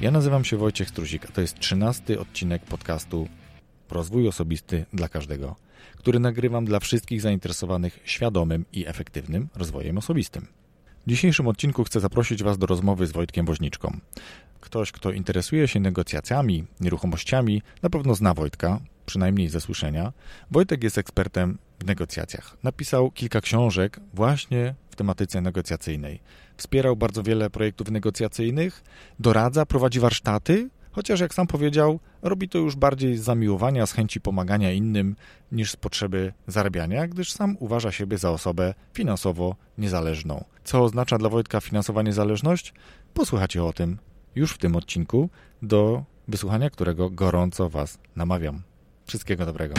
Ja nazywam się Wojciech Struzik, a to jest trzynasty odcinek podcastu Rozwój Osobisty dla Każdego, który nagrywam dla wszystkich zainteresowanych świadomym i efektywnym rozwojem osobistym. W dzisiejszym odcinku chcę zaprosić Was do rozmowy z Wojtkiem Woźniczką. Ktoś, kto interesuje się negocjacjami, nieruchomościami, na pewno zna Wojtka, przynajmniej ze słyszenia. Wojtek jest ekspertem w negocjacjach. Napisał kilka książek właśnie w tematyce negocjacyjnej. Wspierał bardzo wiele projektów negocjacyjnych, doradza, prowadzi warsztaty, chociaż jak sam powiedział, robi to już bardziej z zamiłowania, z chęci pomagania innym niż z potrzeby zarabiania, gdyż sam uważa siebie za osobę finansowo niezależną. Co oznacza dla Wojtka finansowa niezależność? Posłuchacie o tym już w tym odcinku, do wysłuchania którego gorąco Was namawiam. Wszystkiego dobrego.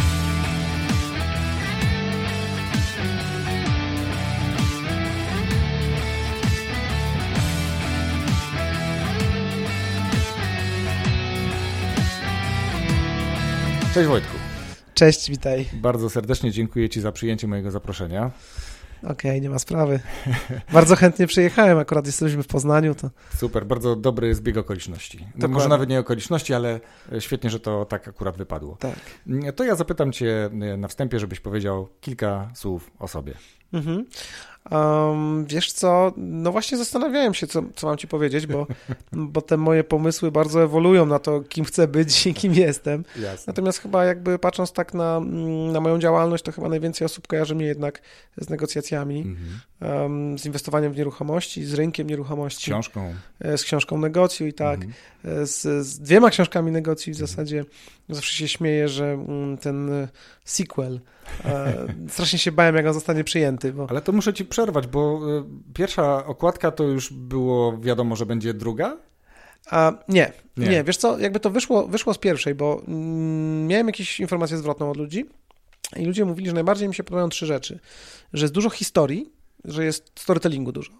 Cześć Wojtku. Cześć, witaj. Bardzo serdecznie dziękuję Ci za przyjęcie mojego zaproszenia. Okej, okay, nie ma sprawy. Bardzo chętnie przyjechałem, akurat jesteśmy w Poznaniu. To... Super, bardzo dobry zbieg okoliczności. No, może nawet nie okoliczności, ale świetnie, że to tak akurat wypadło. Tak. To ja zapytam Cię na wstępie, żebyś powiedział kilka słów o sobie. Mhm. Um, wiesz co, no właśnie zastanawiałem się, co, co mam ci powiedzieć, bo, bo te moje pomysły bardzo ewoluują na to, kim chcę być i kim jestem. Jasne. Natomiast chyba jakby patrząc tak na, na moją działalność, to chyba najwięcej osób kojarzy mnie jednak z negocjacjami, mhm. Z inwestowaniem w nieruchomości, z rynkiem nieruchomości. Z książką. E, z książką negocju i tak. Mhm. E, z, z, dwiema książkami negocju w mhm. zasadzie zawsze się śmieję, że mm, ten e, sequel strasznie się bałem, jak on zostanie przyjęty. Bo... Ale to muszę ci przerwać, bo pierwsza okładka to już było wiadomo, że będzie druga? A, nie, nie, nie, wiesz co, jakby to wyszło, wyszło z pierwszej, bo mm, miałem jakieś informacje zwrotną od ludzi i ludzie mówili, że najbardziej mi się podobają trzy rzeczy. Że jest dużo historii, że jest storytellingu dużo,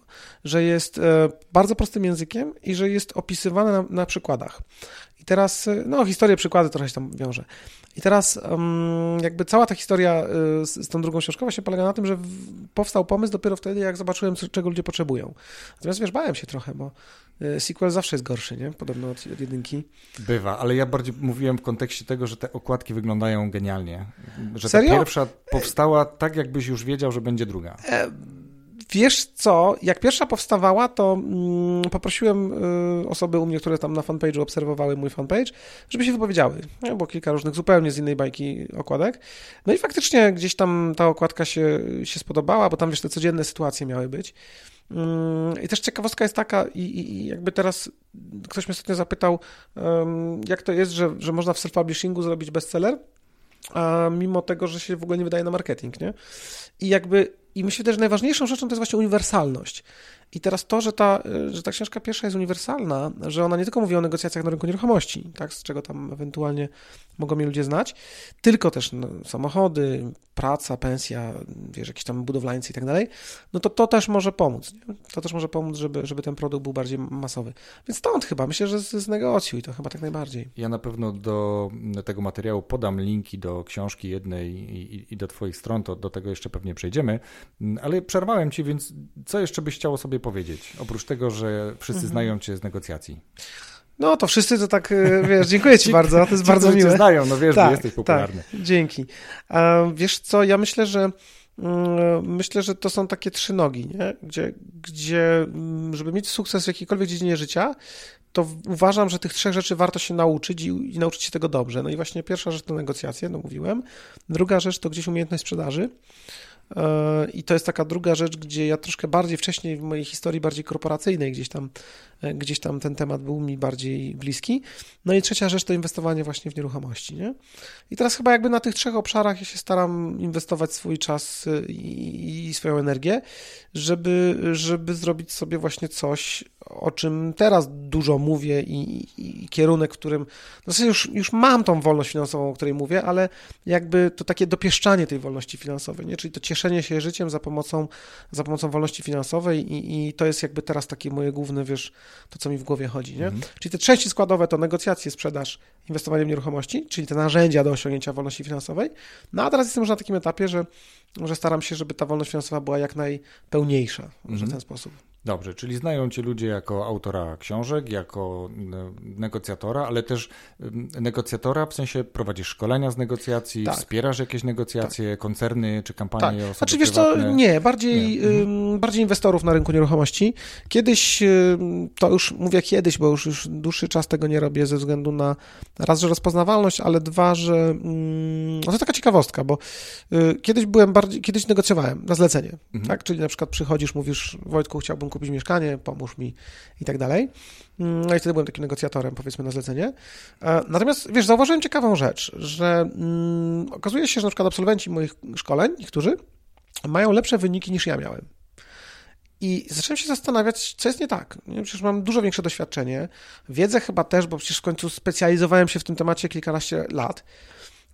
że jest e, bardzo prostym językiem i że jest opisywane na, na przykładach. I teraz, e, no, historię, przykłady trochę się tam wiąże. I teraz jakby cała ta historia e, z, z tą drugą książką właśnie polega na tym, że powstał pomysł dopiero wtedy, jak zobaczyłem, czego ludzie potrzebują. Natomiast wiesz, bałem się trochę, bo sequel zawsze jest gorszy, nie? Podobno od, od jedynki. Bywa, ale ja bardziej mówiłem w kontekście tego, że te okładki wyglądają genialnie. Że Serio? ta pierwsza powstała tak, jakbyś już wiedział, że będzie druga. E Wiesz co, jak pierwsza powstawała, to mm, poprosiłem y, osoby u mnie, które tam na fanpage'u obserwowały mój fanpage, żeby się wypowiedziały. No, było kilka różnych zupełnie z innej bajki okładek. No i faktycznie gdzieś tam ta okładka się, się spodobała, bo tam wiesz, te codzienne sytuacje miały być. Mm, I też ciekawostka jest taka, i, i, jakby teraz ktoś mnie ostatnio zapytał, jak to jest, że, że można w self-publishingu zrobić bestseller, a mimo tego, że się w ogóle nie wydaje na marketing, nie? I jakby i myślę też, że najważniejszą rzeczą to jest właśnie uniwersalność. I teraz to, że ta, że ta książka pierwsza jest uniwersalna, że ona nie tylko mówi o negocjacjach na rynku nieruchomości, tak, z czego tam ewentualnie mogą mnie ludzie znać, tylko też no, samochody, praca, pensja, wiesz, jakieś tam budowlańcy i tak dalej, no to to też może pomóc. Nie? To też może pomóc, żeby, żeby ten produkt był bardziej masowy. Więc stąd chyba, myślę, że z, z negocjuj to chyba tak najbardziej. Ja na pewno do tego materiału podam linki do książki jednej i, i do Twoich stron, to do tego jeszcze pewnie przejdziemy, ale przerwałem Ci, więc co jeszcze byś chciał sobie powiedzieć, oprócz tego, że wszyscy mhm. znają Cię z negocjacji? No to wszyscy to tak, e, wiesz, dziękuję Ci bardzo, to jest ci, bardzo miłe. Cię znają, no wiesz, tak, jesteś popularny. Tak, dzięki. A wiesz co, ja myślę, że mm, myślę, że to są takie trzy nogi, nie? Gdzie, gdzie, mm, żeby mieć sukces w jakiejkolwiek dziedzinie życia, to uważam, że tych trzech rzeczy warto się nauczyć i, i nauczyć się tego dobrze. No i właśnie pierwsza rzecz to negocjacje, no mówiłem. Druga rzecz to gdzieś umiejętność sprzedaży. E, I to jest taka druga rzecz, gdzie ja troszkę bardziej wcześniej w mojej historii bardziej korporacyjnej gdzieś tam, e, gdzieś tam ten temat był mi bardziej bliski. No i trzecia rzecz to inwestowanie właśnie w nieruchomości. Nie? I teraz chyba jakby na tych trzech obszarach ja się staram inwestować swój czas e, i, i swoją energię, żeby, żeby zrobić sobie właśnie coś, o czym teraz dużo mówię i, i, i kierunek, w którym no w już, już mam tą wolność finansową, o której mówię, ale jakby to takie dopieszczanie tej wolności finansowej, nie? czyli to cieszenie się życiem za pomocą, za pomocą wolności finansowej i, i to jest jakby teraz takie moje główne, wiesz, to co mi w głowie chodzi. Nie? Mhm. Czyli te części składowe to negocjacje, sprzedaż, inwestowanie w nieruchomości, czyli te narzędzia do osiągnięcia wolności finansowej. No a teraz jestem już na takim etapie, że, że staram się, żeby ta wolność finansowa była jak najpełniejsza, mhm. w ten sposób. Dobrze, czyli znają cię ludzie jako autora książek, jako negocjatora, ale też negocjatora, w sensie prowadzisz szkolenia z negocjacji, tak. wspierasz jakieś negocjacje, tak. koncerny czy kampanie tak. osoby Znaczy wiesz co, nie, bardziej, nie. Bardziej inwestorów na rynku nieruchomości. Kiedyś, to już mówię kiedyś, bo już, już dłuższy czas tego nie robię ze względu na raz, że rozpoznawalność, ale dwa, że no to taka ciekawostka, bo y, kiedyś byłem bardziej, kiedyś negocjowałem na zlecenie, mhm. tak? Czyli na przykład przychodzisz, mówisz Wojtku, chciałbym kupić mieszkanie, pomóż mi i tak dalej. Mm, no i wtedy byłem takim negocjatorem, powiedzmy, na zlecenie. E, natomiast, wiesz, zauważyłem ciekawą rzecz, że mm, okazuje się, że na przykład absolwenci moich szkoleń, niektórzy, mają lepsze wyniki niż ja miałem. I zacząłem się zastanawiać, co jest nie tak. Przecież mam dużo większe doświadczenie, wiedzę chyba też, bo przecież w końcu specjalizowałem się w tym temacie kilkanaście lat.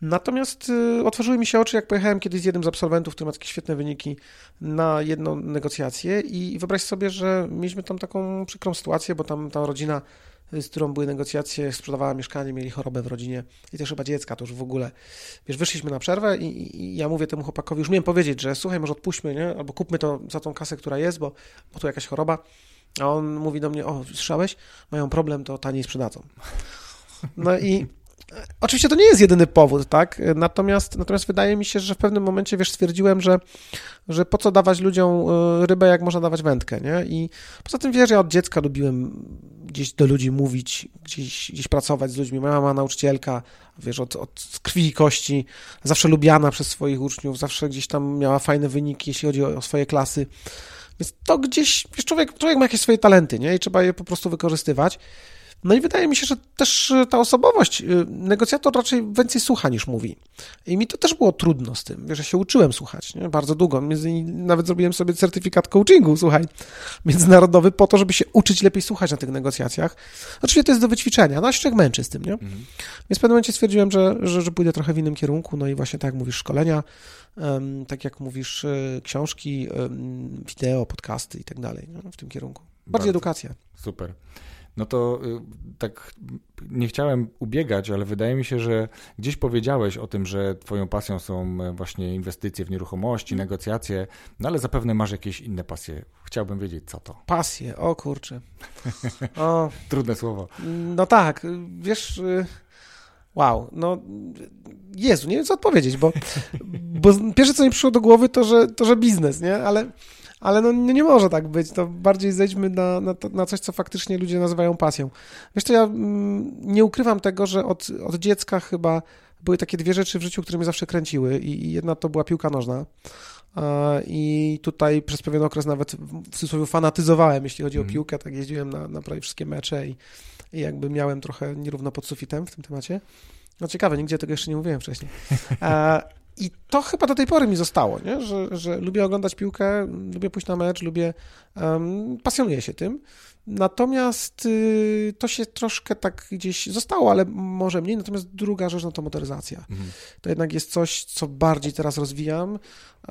Natomiast y, otworzyły mi się oczy, jak pojechałem kiedyś z jednym z absolwentów, który ma takie świetne wyniki, na jedną negocjację i wyobraź sobie, że mieliśmy tam taką przykrą sytuację, bo tam ta rodzina, z którą były negocjacje, sprzedawała mieszkanie, mieli chorobę w rodzinie i też chyba dziecka, to już w ogóle. Wiesz, wyszliśmy na przerwę i, i ja mówię temu chłopakowi, już miałem powiedzieć, że słuchaj, może odpuśćmy, nie? Albo kupmy to za tą kasę, która jest, bo, bo tu jakaś choroba. A on mówi do mnie, o, słyszałeś? Mają problem, to taniej sprzedadzą. No i Oczywiście to nie jest jedyny powód, tak? Natomiast, natomiast wydaje mi się, że w pewnym momencie, wiesz, stwierdziłem, że, że po co dawać ludziom y, rybę, jak można dawać wędkę, nie? I poza tym, wiesz, ja od dziecka lubiłem gdzieś do ludzi mówić, gdzieś, gdzieś pracować z ludźmi. Moja mama nauczycielka, wiesz, od, od krwi i kości, zawsze lubiana przez swoich uczniów, zawsze gdzieś tam miała fajne wyniki, jeśli chodzi o, o swoje klasy. Więc to gdzieś, wiesz, człowiek, człowiek ma jakieś swoje talenty, nie? I trzeba je po prostu wykorzystywać. No i wydaje mi się, że też e, ta osobowość, e, negocjator raczej więcej słucha niż mówi. I mi to też było trudno z tym, wiesz, ja się uczyłem słuchać, nie? bardzo długo. Nawet zrobiłem sobie certyfikat coachingu, słuchaj, międzynarodowy po to, żeby się uczyć lepiej słuchać na tych negocjacjach. Oczywiście to jest do wyćwiczenia, no a się męczy z tym, nie? Mhm. Więc w pewnym momencie stwierdziłem, że, że, że pójdę trochę w innym kierunku, no i właśnie tak jak mówisz, szkolenia, tak jak mówisz, e, książki, wideo, podcasty i tak dalej, w tym kierunku. Bardziej bardzo, edukacja. Super. No to y, tak nie chciałem ubiegać, ale wydaje mi się, że gdzieś powiedziałeś o tym, że twoją pasją są e, właśnie inwestycje w nieruchomości, mm. negocjacje, no ale zapewne masz jakieś inne pasje. Chciałbym wiedzieć, co to. Pasje, o kurczę. O. Trudne słowo. No tak, wiesz... Y, wow, no Jezu, nie wiem co odpowiedzieć, bo, bo pierwsze co mi przyszło do głowy to, że, to, że biznes, nie? Ale ale no, nie może tak być. To bardziej zejdźmy na, na, to, na coś, co faktycznie ludzie nazywają pasją. Wiesz, to ja mm, nie ukrywam tego, że od, od dziecka chyba były takie dwie rzeczy w życiu, które mnie zawsze kręciły i jedna to była piłka nożna. I tutaj przez pewien okres nawet w cudzysłowie fanatyzowałem, jeśli chodzi o mhm. piłkę, tak jeździłem na, na prawie wszystkie mecze i, i jakby miałem trochę nierówno pod sufitem w tym temacie. No ciekawe, nigdzie tego jeszcze nie mówiłem wcześniej. I to chyba do tej pory mi zostało, nie? Że, że lubię oglądać piłkę, lubię pójść na mecz, lubię, um, pasjonuję się tym. Natomiast y, to się troszkę tak gdzieś zostało, ale może mniej. Natomiast druga rzecz, no to motoryzacja. Mhm. To jednak jest coś, co bardziej teraz rozwijam.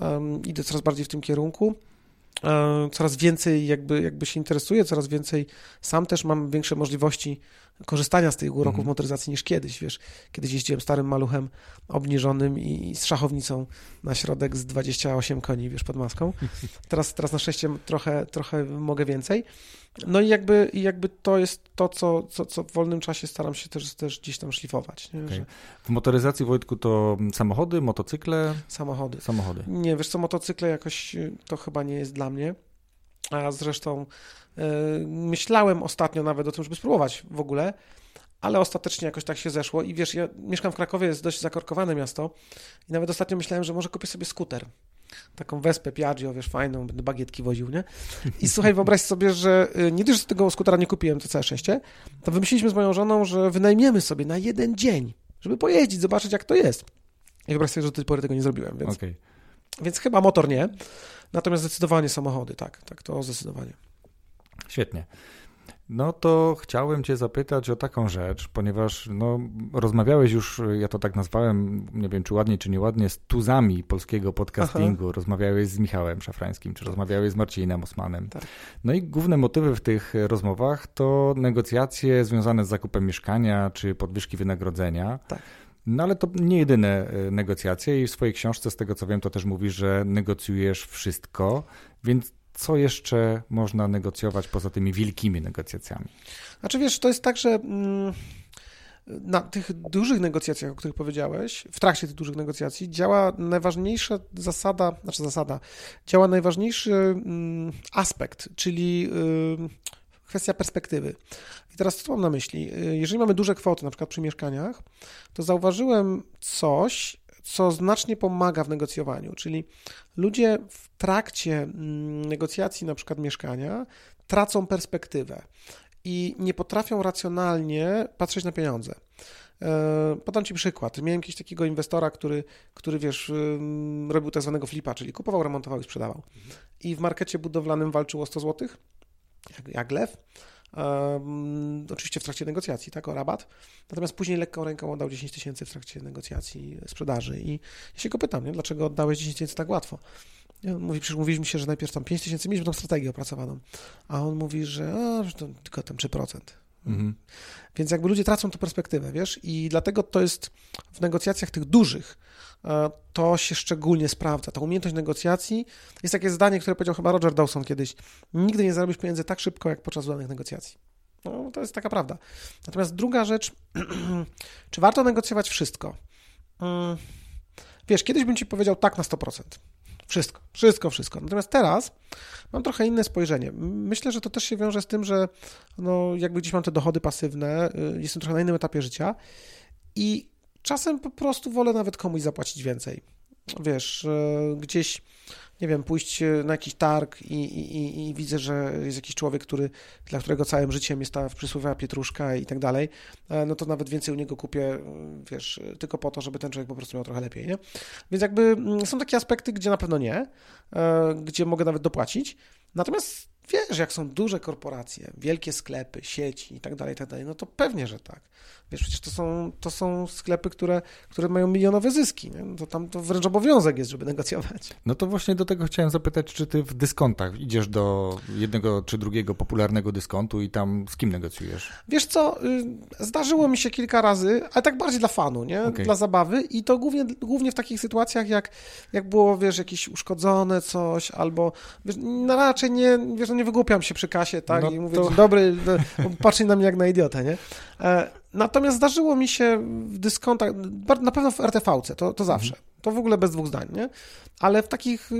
Um, idę coraz bardziej w tym kierunku. Um, coraz więcej jakby, jakby się interesuję, coraz więcej sam też mam większe możliwości korzystania z tych uroków mm. motoryzacji niż kiedyś, wiesz. Kiedyś jeździłem starym maluchem obniżonym i z szachownicą na środek z 28 koni, wiesz, pod maską. Teraz, teraz na szczęście trochę, trochę mogę więcej. No i jakby, jakby to jest to, co, co, co w wolnym czasie staram się też, też gdzieś tam szlifować. Okay. Że... W motoryzacji, Wojtku, to samochody, motocykle? Samochody. Samochody. Nie, wiesz co, motocykle jakoś to chyba nie jest dla mnie. A zresztą myślałem ostatnio nawet o tym, żeby spróbować w ogóle, ale ostatecznie jakoś tak się zeszło. I wiesz, ja mieszkam w Krakowie, jest dość zakorkowane miasto i nawet ostatnio myślałem, że może kupię sobie skuter. Taką wespę Piaggio, wiesz, fajną, będę bagietki woził, nie? I słuchaj, wyobraź sobie, że y, nie tylko, że tego skutera nie kupiłem, to całe szczęście, to wymyśliliśmy z moją żoną, że wynajmiemy sobie na jeden dzień, żeby pojeździć, zobaczyć jak to jest. I wyobraź sobie, że do tej pory tego nie zrobiłem, więc, okay. więc chyba motor nie. Natomiast zdecydowanie samochody, tak, tak, to zdecydowanie. Świetnie. No to chciałem Cię zapytać o taką rzecz, ponieważ no, rozmawiałeś już, ja to tak nazwałem, nie wiem czy ładnie, czy nieładnie, z tuzami polskiego podcastingu. Aha. Rozmawiałeś z Michałem Szafrańskim, czy rozmawiałeś z Marcinem Osmanem. Tak. No i główne motywy w tych rozmowach to negocjacje związane z zakupem mieszkania, czy podwyżki wynagrodzenia. Tak. No ale to nie jedyne e, negocjacje i w swojej książce, z tego co wiem, to też mówisz, że negocjujesz wszystko, więc co jeszcze można negocjować poza tymi wielkimi negocjacjami? Znaczy wiesz, to jest tak, że mm, na tych dużych negocjacjach, o których powiedziałeś, w trakcie tych dużych negocjacji działa najważniejsza zasada, znaczy zasada, działa najważniejszy mm, aspekt, czyli y, kwestia perspektywy. I teraz co mam na myśli? Y, jeżeli mamy duże kwoty, na przykład przy mieszkaniach, to zauważyłem coś, co znacznie pomaga w negocjowaniu, czyli ludzie w trakcie mm, negocjacji na przykład mieszkania tracą perspektywę i nie potrafią racjonalnie patrzeć na pieniądze. E, podam Ci przykład. Miałem jakiegoś takiego inwestora, który, który wiesz, robił tak zwanego flipa, czyli kupował, remontował i sprzedawał. I w markecie budowlanym walczył o 100 zł, jak, jak lew. Oczywiście w trakcie negocjacji, tak, o rabat. Natomiast później lekką ręką oddał 10 tysięcy w trakcie negocjacji sprzedaży. I ja się go pytam, nie, dlaczego oddałeś 10 tysięcy tak łatwo? Mówi, przecież mówiliśmy się, że najpierw tam 5 tysięcy, mieliśmy tą strategię opracowaną. A on mówi, że, a, to tylko tam 3%. Mhm. Więc jakby ludzie tracą tę perspektywę, wiesz, i dlatego to jest w negocjacjach tych dużych, e, to się szczególnie sprawdza. Ta umiejętność negocjacji jest takie zdanie, które powiedział chyba Roger Dawson kiedyś. Nigdy nie zarobisz pieniędzy tak szybko, jak podczas udanych negocjacji. No, to jest taka prawda. Natomiast druga rzecz, czy warto negocjować wszystko? Mm, wiesz, kiedyś bym ci powiedział tak na 100%. Wszystko, wszystko, wszystko. Natomiast teraz mam trochę inne spojrzenie. Myślę, że to też się wiąże z tym, że no, jakby gdzieś mam te dochody pasywne, y, jestem trochę na innym etapie życia i czasem po prostu wolę nawet komuś zapłacić więcej. Wiesz, y, gdzieś nie wiem, pójść e, na jakiś targ i, i, i, widzę, że jest jakiś człowiek, który, dla którego całym życiem jest ta przysłowiowa pietruszka i tak dalej, e, no to nawet więcej u niego kupię, e, wiesz, tylko po to, żeby ten człowiek po prostu miał trochę lepiej, nie? Więc jakby mm, są takie aspekty, gdzie na pewno nie, gdzie mogę nawet dopłacić, natomiast wiesz, jak są duże korporacje, wielkie sklepy, sieci i tak dalej, tak dalej, no to pewnie, że tak. Wiesz, przecież to są, to są sklepy, które, które mają milionowe zyski, nie? No to tam to wręcz obowiązek jest, żeby negocjować. No to właśnie do tego chciałem zapytać, czy ty w dyskontach idziesz do jednego czy drugiego popularnego dyskontu i tam z kim negocjujesz? Wiesz co, y, zdarzyło mi się kilka razy, ale tak bardziej dla fanu, nie? Okay. Dla zabawy i to głównie, głównie w takich sytuacjach, jak, jak było, wiesz, jakieś uszkodzone coś, albo wiesz, no raczej nie, wiesz, no nie wygłupiam się przy kasie, tak? No I mówię, to... dobry, no, patrzcie na mnie jak na idiotę, nie? E, Natomiast zdarzyło mi się w dyskontach, na pewno w RTV-ce, to, to zawsze. To w ogóle bez dwóch zdań, nie? Ale w takich, y,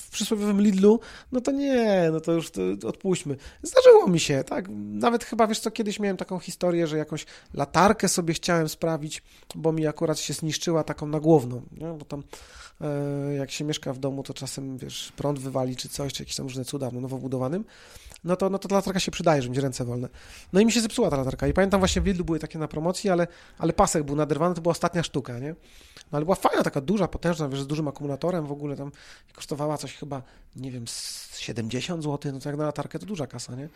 w przysłowiowym Lidlu, no to nie, no to już to odpuśćmy. Zdarzyło mi się, tak? Nawet chyba, wiesz co, kiedyś miałem taką historię, że jakąś latarkę sobie chciałem sprawić, bo mi akurat się zniszczyła taką nagłowną, nie? Bo tam jak się mieszka w domu, to czasem, wiesz, prąd wywali czy coś, czy jakieś tam różne cuda w nowo budowanym, no to, no to ta latarka się przydaje, żeby mieć ręce wolne. No i mi się zepsuła ta latarka i pamiętam właśnie w Lidlu były takie na promocji, ale, ale pasek był naderwany, to była ostatnia sztuka, nie? No ale była fajna, taka duża, potężna, wiesz, z dużym akumulatorem w ogóle tam kosztowała coś chyba, nie wiem, 70 zł, no to jak na latarkę to duża kasa, nie?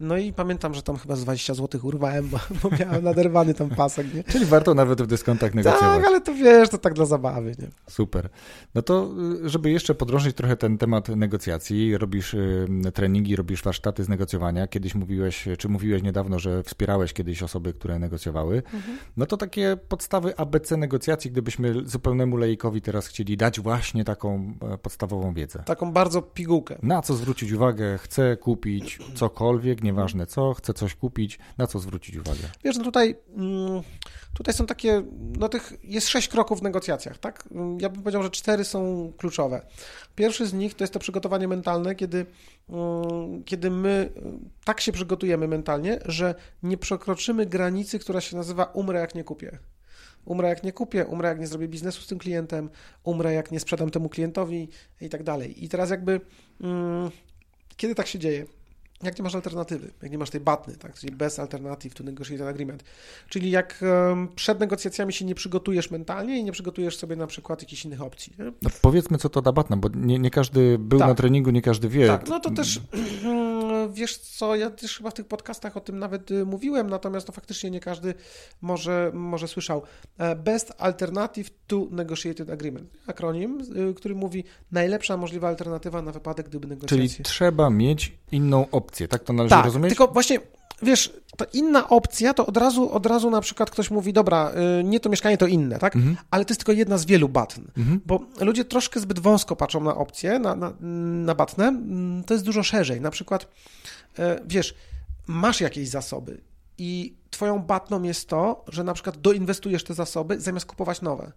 No i pamiętam, że tam chyba z 20 zł urwałem, bo, bo miałem naderwany tam pasek, nie? Czyli warto nawet w dyskontach negocjować. Tak, ale to wiesz, to tak dla zabawy, nie? Super. No to, y, żeby jeszcze podrążyć trochę ten temat negocjacji, robisz y, treningi, robisz warsztaty z negocjowania. Kiedyś mówiłeś, czy mówiłeś niedawno, że wspierałeś kiedyś osoby, które negocjowały. Mhm. No to takie podstawy ABC negocjacji, gdybyśmy zupełnemu lejkowi teraz chcieli dać właśnie taką e, podstawową wiedzę. Taką bardzo pigułkę. Na co zwrócić uwagę? Chcę kupić cokolwiek, nieważne co, chcę coś kupić, na co zwrócić uwagę? Wiesz, no tutaj, mm, tutaj są takie, no tych, jest sześć kroków w negocjacjach, tak? Ja bym powiedział, że cztery są kluczowe. Pierwszy z nich to jest to przygotowanie mentalne, kiedy, mm, kiedy my tak się przygotujemy mentalnie, że nie przekroczymy granicy, która się nazywa umrę jak nie kupię. Umrę jak nie kupię, umrę jak nie zrobię biznesu z tym klientem, umrę jak nie sprzedam temu klientowi i tak dalej. I teraz jakby, mm, kiedy tak się dzieje? jak nie masz alternatywy, jak nie masz tej batny, tak, czyli bez alternatyw to negotiated agreement. Czyli jak um, przed negocjacjami się nie przygotujesz mentalnie i nie przygotujesz sobie na przykład jakichś innych opcji. No powiedzmy, co to da batna, bo nie, nie każdy był tak. na treningu, nie każdy wie. Tak, no to też wiesz co, ja też chyba w tych podcastach o tym nawet y, mówiłem, natomiast no faktycznie nie każdy może, może słyszał. E, Best Alternative to Negotiated Agreement. Akronim, y, który mówi najlepsza możliwa alternatywa na wypadek, gdyby negocjacje... Czyli trzeba mieć inną opcję, tak to należy tak, rozumieć? tylko właśnie wiesz, to inna opcja, to od razu, od razu na przykład ktoś mówi, dobra, y, nie to mieszkanie, to inne, tak? Mhm. Ale to jest tylko jedna z wielu batn, mhm. bo ludzie troszkę zbyt wąsko patrzą na opcje, na, na, na batnę, mm, to jest dużo szerzej. Na przykład, y, wiesz, masz jakieś zasoby i twoją batną jest to, że na przykład doinwestujesz te zasoby zamiast kupować nowe.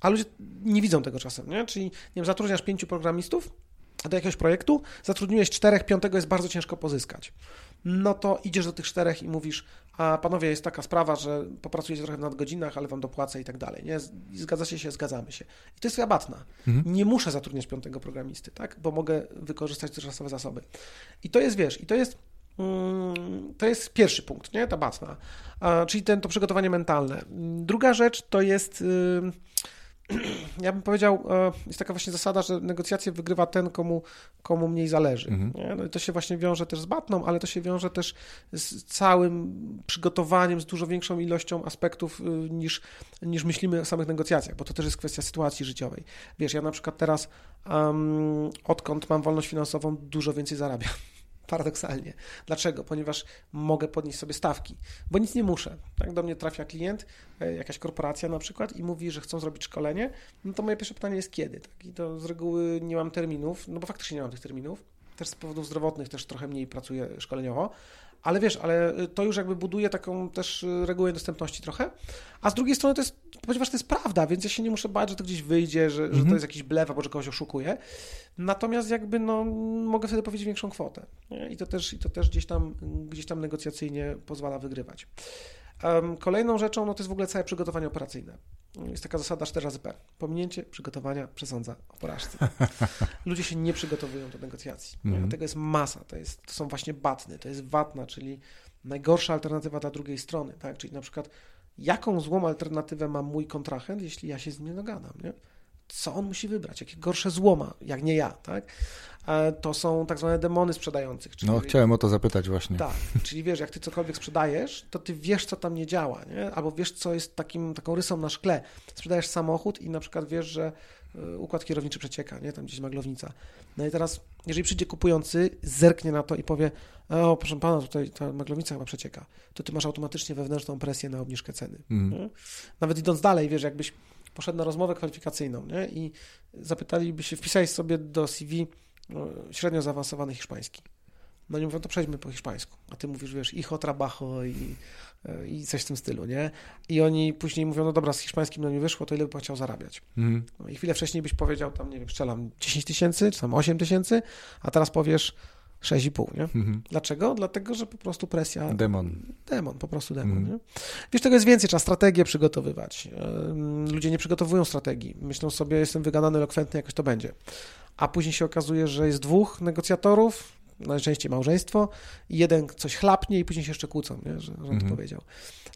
A ludzie nie widzą tego czasem, nie? Czyli, nie wiem, zatrudniasz pięciu programistów do jakiegoś projektu, zatrudniłeś czterech, piątego jest bardzo ciężko pozyskać no to idziesz do tych czterech i mówisz, a panowie, jest taka sprawa, że popracujecie trochę w nadgodzinach, ale wam dopłacę i tak dalej, nie? Zgadzacie się, zgadzamy się. I to jest rabatna. Mhm. Nie muszę zatrudniać piątego programisty, tak? Bo mogę wykorzystać dotychczasowe zasoby. I to jest, wiesz, i to jest mm, to jest pierwszy punkt, nie? Ta batna, czyli ten, to przygotowanie mentalne. Druga rzecz to jest ja bym powiedział, e, jest taka właśnie zasada, że negocjacje wygrywa ten, komu, komu mniej zależy. Mhm. No i to się właśnie wiąże też z batną, ale to się wiąże też z całym przygotowaniem, z dużo większą ilością aspektów y, niż, niż myślimy o samych negocjacjach, bo to też jest kwestia sytuacji życiowej. Wiesz, ja na przykład teraz, um, odkąd mam wolność finansową, dużo więcej zarabiam. Paradoksalnie. Dlaczego? Ponieważ mogę podnieść sobie stawki, bo nic nie muszę. Tak do mnie trafia klient, e, jakaś korporacja na przykład i mówi, że chcą zrobić szkolenie, no to moje pierwsze pytanie jest kiedy? Tak? I to z reguły nie mam terminów, no bo faktycznie nie mam tych terminów. Też z powodów zdrowotnych też trochę mniej pracuję szkoleniowo, ale wiesz, ale to już jakby buduje taką też regułę dostępności trochę, a z drugiej strony to jest, ponieważ to jest prawda, więc ja się nie muszę bać, że to gdzieś wyjdzie, że, że to mhm. jest jakiś blef albo że kogoś oszukuje. Natomiast jakby no, mogę wtedy powiedzieć większą kwotę nie? i to też, i to też gdzieś, tam, gdzieś tam negocjacyjnie pozwala wygrywać. Kolejną rzeczą no, to jest w ogóle całe przygotowanie operacyjne. Jest taka zasada 4 razy P. Pominięcie przygotowania przesądza o porażce. Ludzie się nie przygotowują do negocjacji. Mm. Tego jest masa. To, jest, to są właśnie batny, to jest watna, czyli najgorsza alternatywa dla drugiej strony. Tak? Czyli na przykład jaką złą alternatywę ma mój kontrahent, jeśli ja się z nim nie dogadam. Nie? Co on musi wybrać? Jakie gorsze złoma, jak nie ja, tak? To są tak zwane demony sprzedających. Czyli, no, chciałem o to zapytać właśnie. Tak, czyli wiesz, jak ty cokolwiek sprzedajesz, to ty wiesz, co tam nie działa, nie? albo wiesz, co jest takim, taką rysą na szkle. Sprzedajesz samochód i na przykład wiesz, że e, układ kierowniczy przecieka, nie? tam gdzieś maglownica. No i teraz, jeżeli przyjdzie kupujący, zerknie na to i powie, o proszę pana, tutaj ta maglownica chyba przecieka, to ty masz automatycznie wewnętrzną presję na obniżkę ceny. Mm. Nawet idąc dalej, wiesz, jakbyś poszedł na rozmowę kwalifikacyjną nie? i zapytaliby się, wpisałeś sobie do CV no, średnio zaawansowany hiszpański. No nie mówią, to przejdźmy po hiszpańsku. A ty mówisz, wiesz, hijo, trabajo i, i coś w tym stylu, nie? I oni później mówią, no dobra, z hiszpańskim no nie wyszło, to ile by chciał zarabiać? Mm. No i chwilę wcześniej byś powiedział tam, nie wiem, strzelam 10 tysięcy, czy tam 8 tysięcy, a teraz powiesz 6,5, nie? Mm-hmm. Dlaczego? Dlatego, że po prostu presja... Demon. Demon, po prostu demon, mm. nie? Wiesz, tego jest więcej, trzeba strategię przygotowywać. Ludzie nie przygotowują strategii. Myślą sobie, jestem wygadany, elokwentny, jakoś to będzie a później się okazuje, że jest dwóch negocjatorów, najczęściej małżeństwo, i jeden coś chlapnie i później się jeszcze kłócą, nie? że, on mhm. powiedział.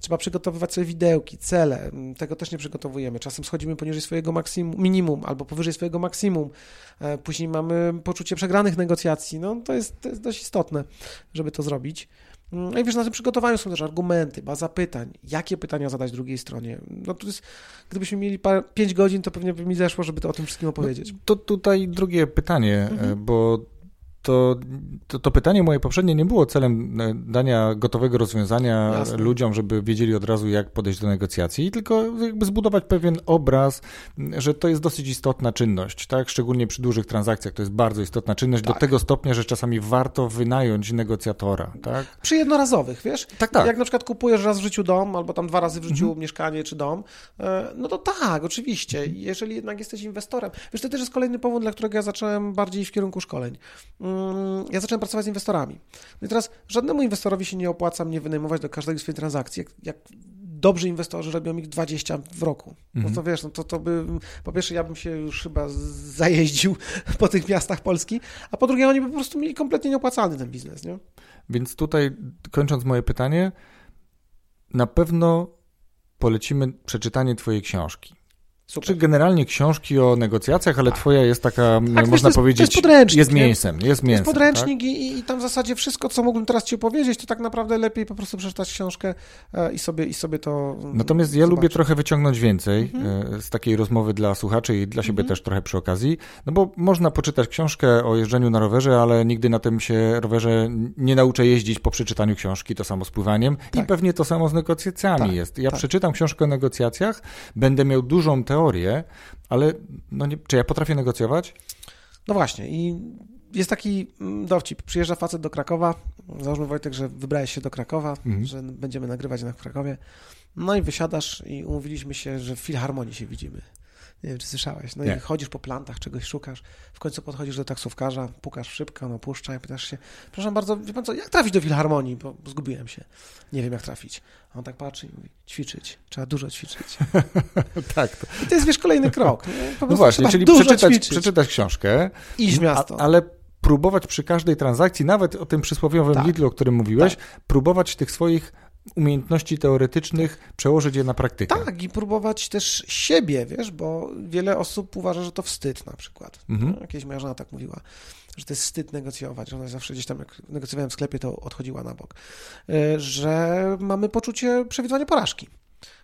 Trzeba przygotowywać sobie widełki, cele, tego też nie przygotowujemy. Czasem schodzimy poniżej swojego maksimum, minimum albo powyżej swojego maksimum. E, później mamy poczucie przegranych negocjacji. No, to, jest, to jest dość istotne, żeby to zrobić. No i wiesz, na tym przygotowaniu są też argumenty, baza pytań. Jakie pytania zadać drugiej stronie? No to jest, gdybyśmy mieli 5 godzin, to pewnie by mi zeszło, żeby to o tym wszystkim opowiedzieć. No, to tutaj drugie pytanie, mhm. bo to, to, to, pytanie moje poprzednie nie było celem e, dania gotowego rozwiązania Jasne. ludziom, żeby wiedzieli od razu, jak podejść do negocjacji, tylko jakby zbudować pewien obraz, że to jest dosyć istotna czynność, tak? Szczególnie przy dużych transakcjach to jest bardzo istotna czynność, tak. do tego stopnia, że czasami warto wynająć negocjatora, tak? Przy jednorazowych, wiesz? Tak, tak. Jak na przykład kupujesz raz w życiu dom, albo tam dwa razy w życiu mhm. mieszkanie czy dom, e, no to tak, oczywiście. Mhm. Jeżeli jednak jesteś inwestorem, wiesz, to też jest kolejny powód, dla którego ja zacząłem bardziej w kierunku szkoleń mm, ja zacząłem pracować z inwestorami. No i teraz żadnemu inwestorowi się nie opłaca mnie wynajmować do każdej swojej transakcji. Jak, jak dobrzy inwestorzy robią ich 20 w roku. No to mhm. wiesz, no to, to by, po pierwsze ja bym się już chyba zajeździł po tych miastach Polski, a po drugie oni by po prostu mieli kompletnie nieopłacalny ten biznes, nie? Więc tutaj kończąc moje pytanie, na pewno polecimy przeczytanie twojej książki. Super. Czy generalnie książki o negocjacjach, ale tak. twoja jest taka, tak, można jest, powiedzieć, jest, podręcznik, jest mięsem. Jest, mięsem, jest podręcznik tak? i, i tam w zasadzie wszystko, co mógłbym teraz ci opowiedzieć, to tak naprawdę lepiej po prostu przeczytać książkę e, i sobie, i sobie to Natomiast zobaczyć. ja lubię trochę wyciągnąć więcej mhm. E, z takiej rozmowy dla słuchaczy i dla siebie mhm. też trochę przy okazji, no bo można poczytać książkę o jeżdżeniu na rowerze, ale nigdy na tym się rowerze nie nauczę jeździć po przeczytaniu książki, to samo z pływaniem tak. i pewnie to samo z negocjacjami tak, jest. Ja tak. przeczytam książkę o negocjacjach, będę miał dużą teorię, ale no nie, czy ja potrafię negocjować? No właśnie i jest taki mm, dowcip. Przyjeżdża facet do Krakowa, załóżmy Wojtek, że wybrałeś się do Krakowa, mhm. że będziemy nagrywać na Krakowie. No i wysiadasz i umówiliśmy się, że w Filharmonii się widzimy. Nie wiem, czy słyszałeś. No nie. i chodzisz po plantach, czegoś szukasz. W końcu podchodzisz do taksówkarza, pukasz szybko, no puszcza i pytasz się, proszę bardzo, wie pan co, jak trafić do Filharmonii? Bo zgubiłem się. Nie wiem, jak trafić. A on tak patrzy i mówi, ćwiczyć. Trzeba dużo ćwiczyć. tak. To... I to jest, wiesz, kolejny krok. No właśnie, czyli przeczytać, przeczytać książkę. Iść w miasto. ale próbować przy każdej transakcji, nawet o tym przysłowiowym tak. Lidlu, o którym mówiłeś, tak. próbować tych swoich umiejętności teoretycznych przełożyć je na praktykę. Tak, i próbować też siebie, wiesz, bo wiele osób uważa, że to wstyd na przykład. Mhm. No, jakieś moja żona tak mówiła, że to jest wstyd negocjować, że ona zawsze gdzieś tam, jak negocjowałem w sklepie, to odchodziła na bok. E, że mamy poczucie przewidywania porażki.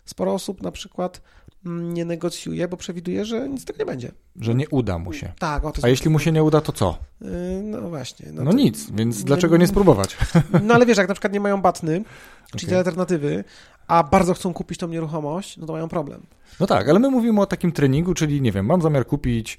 Sporo osób na przykład mm, nie negocjuje, bo przewiduje, że nic tak nie będzie. Że nie uda mu się. Tak. O, A jeśli mu się nie uda, to co? E, no właśnie. No, no to... nic, więc dlaczego nie spróbować? No ale wiesz, jak na przykład nie mają batny, czyli okay. alternatywy, a bardzo chcą kupić tą nieruchomość, no to mają problem. No tak, ale my mówimy o takim treningu, czyli nie wiem, mam zamiar kupić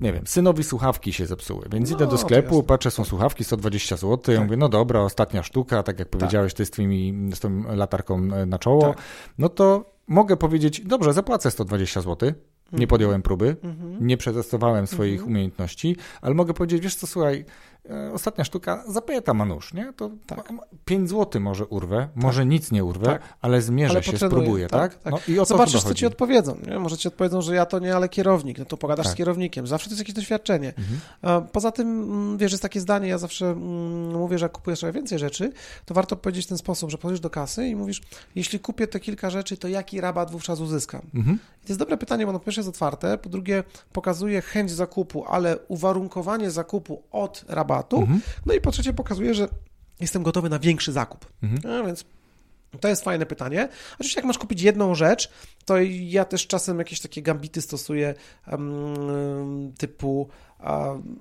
nie wiem, synowi słuchawki się zepsuły, więc no, idę do sklepu, patrzę, są słuchawki, 120 zł, tak. ja mówię, no dobra, ostatnia sztuka, tak jak tak. powiedziałeś, ty z, twymi, z tą latarką na czoło, tak. no to mogę powiedzieć, dobrze, zapłacę 120 zł, nie mhm. podjąłem próby, mhm. nie przetestowałem swoich mhm. umiejętności, ale mogę powiedzieć, wiesz co, słuchaj, E, ostatnia sztuka, zapyta manusz, nie? To tak. 5 zł może urwę, tak. może nic nie urwę, tak. ale zmierzę ale się, spróbuję, tak? tak? No i o Zobaczysz, co ci odpowiedzą, nie? Może ci odpowiedzą, że ja to nie, ale kierownik, no to pogadasz tak. z kierownikiem, zawsze to jest jakieś doświadczenie. Mhm. Poza tym, mm, wiesz, jest takie zdanie, ja zawsze mm, mówię, że jak kupujesz trochę więcej rzeczy, to warto powiedzieć w ten sposób, że podchodzisz do kasy i mówisz, jeśli kupię te kilka rzeczy, to jaki rabat wówczas uzyskam? Mhm. I to jest dobre pytanie, bo no po pierwsze jest otwarte, po drugie pokazuje chęć zakupu, ale uwarunkowanie zakupu od rabatu, rabatu. Mhm. No i po trzecie pokazuje, że jestem gotowy na większy zakup. Mhm. A więc to jest fajne pytanie. Oczywiście, jak masz kupić jedną rzecz, to ja też czasem jakieś takie gambity stosuję um, typu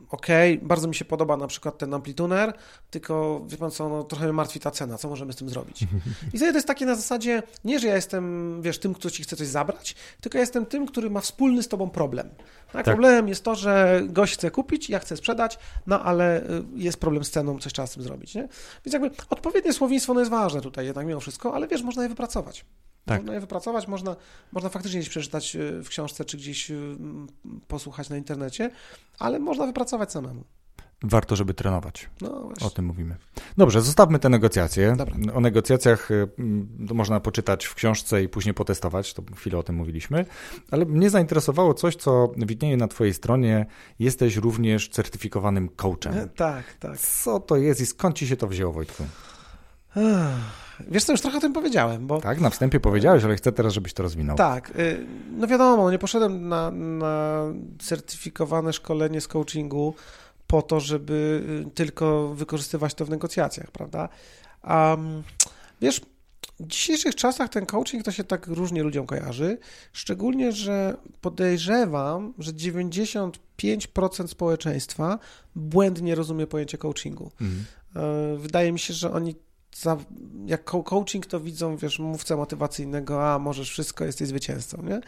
ok, bardzo mi się podoba na przykład ten amplituner, tylko wie pan co, no, trochę mnie martwi ta cena, co możemy z tym zrobić? I to jest takie na zasadzie, nie, że ja jestem, wiesz, tym, kto ci chce coś zabrać, tylko ja jestem tym, który ma wspólny z tobą problem. Tak, tak. Problemem jest to, że gość chce kupić, ja chcę sprzedać, no ale y, jest problem z ceną, coś trzeba z tym zrobić, nie? Więc jakby odpowiednie słownictwo no jest ważne tutaj jednak mimo wszystko, ale wiesz, można je wypracować. Tak. Można je wypracować, można, można faktycznie gdzieś przeczytać y, w książce, czy gdzieś y, posłuchać na internecie, ale można wypracować samemu. Warto, żeby trenować. No o tym mówimy. Dobrze, zostawmy te negocjacje. Dobra. O negocjacjach to można poczytać w książce i później potestować, to chwilę o tym mówiliśmy, ale mnie zainteresowało coś, co widnieje na twojej stronie. Jesteś również certyfikowanym coachem. Tak, tak. Co to jest i skąd ci się to wzięło, Wojtku? Wiesz co, już trochę o tym powiedziałem, bo... Tak, na wstępie powiedziałeś, ale chcę teraz, żebyś to rozwinął. Tak, y, no wiadomo, nie poszedłem na, na certyfikowane szkolenie z coachingu po to, żeby y, tylko wykorzystywać to w negocjacjach, prawda? Um, wiesz, w dzisiejszych czasach ten coaching to się tak różnie ludziom kojarzy, szczególnie, że podejrzewam, że 95% społeczeństwa błędnie rozumie pojęcie coachingu. Mhm. E, wydaje mi się, że oni za, jak coaching to widzą, wiesz, mówcę motywacyjnego, a możesz wszystko, jesteś zwycięzcą, nie?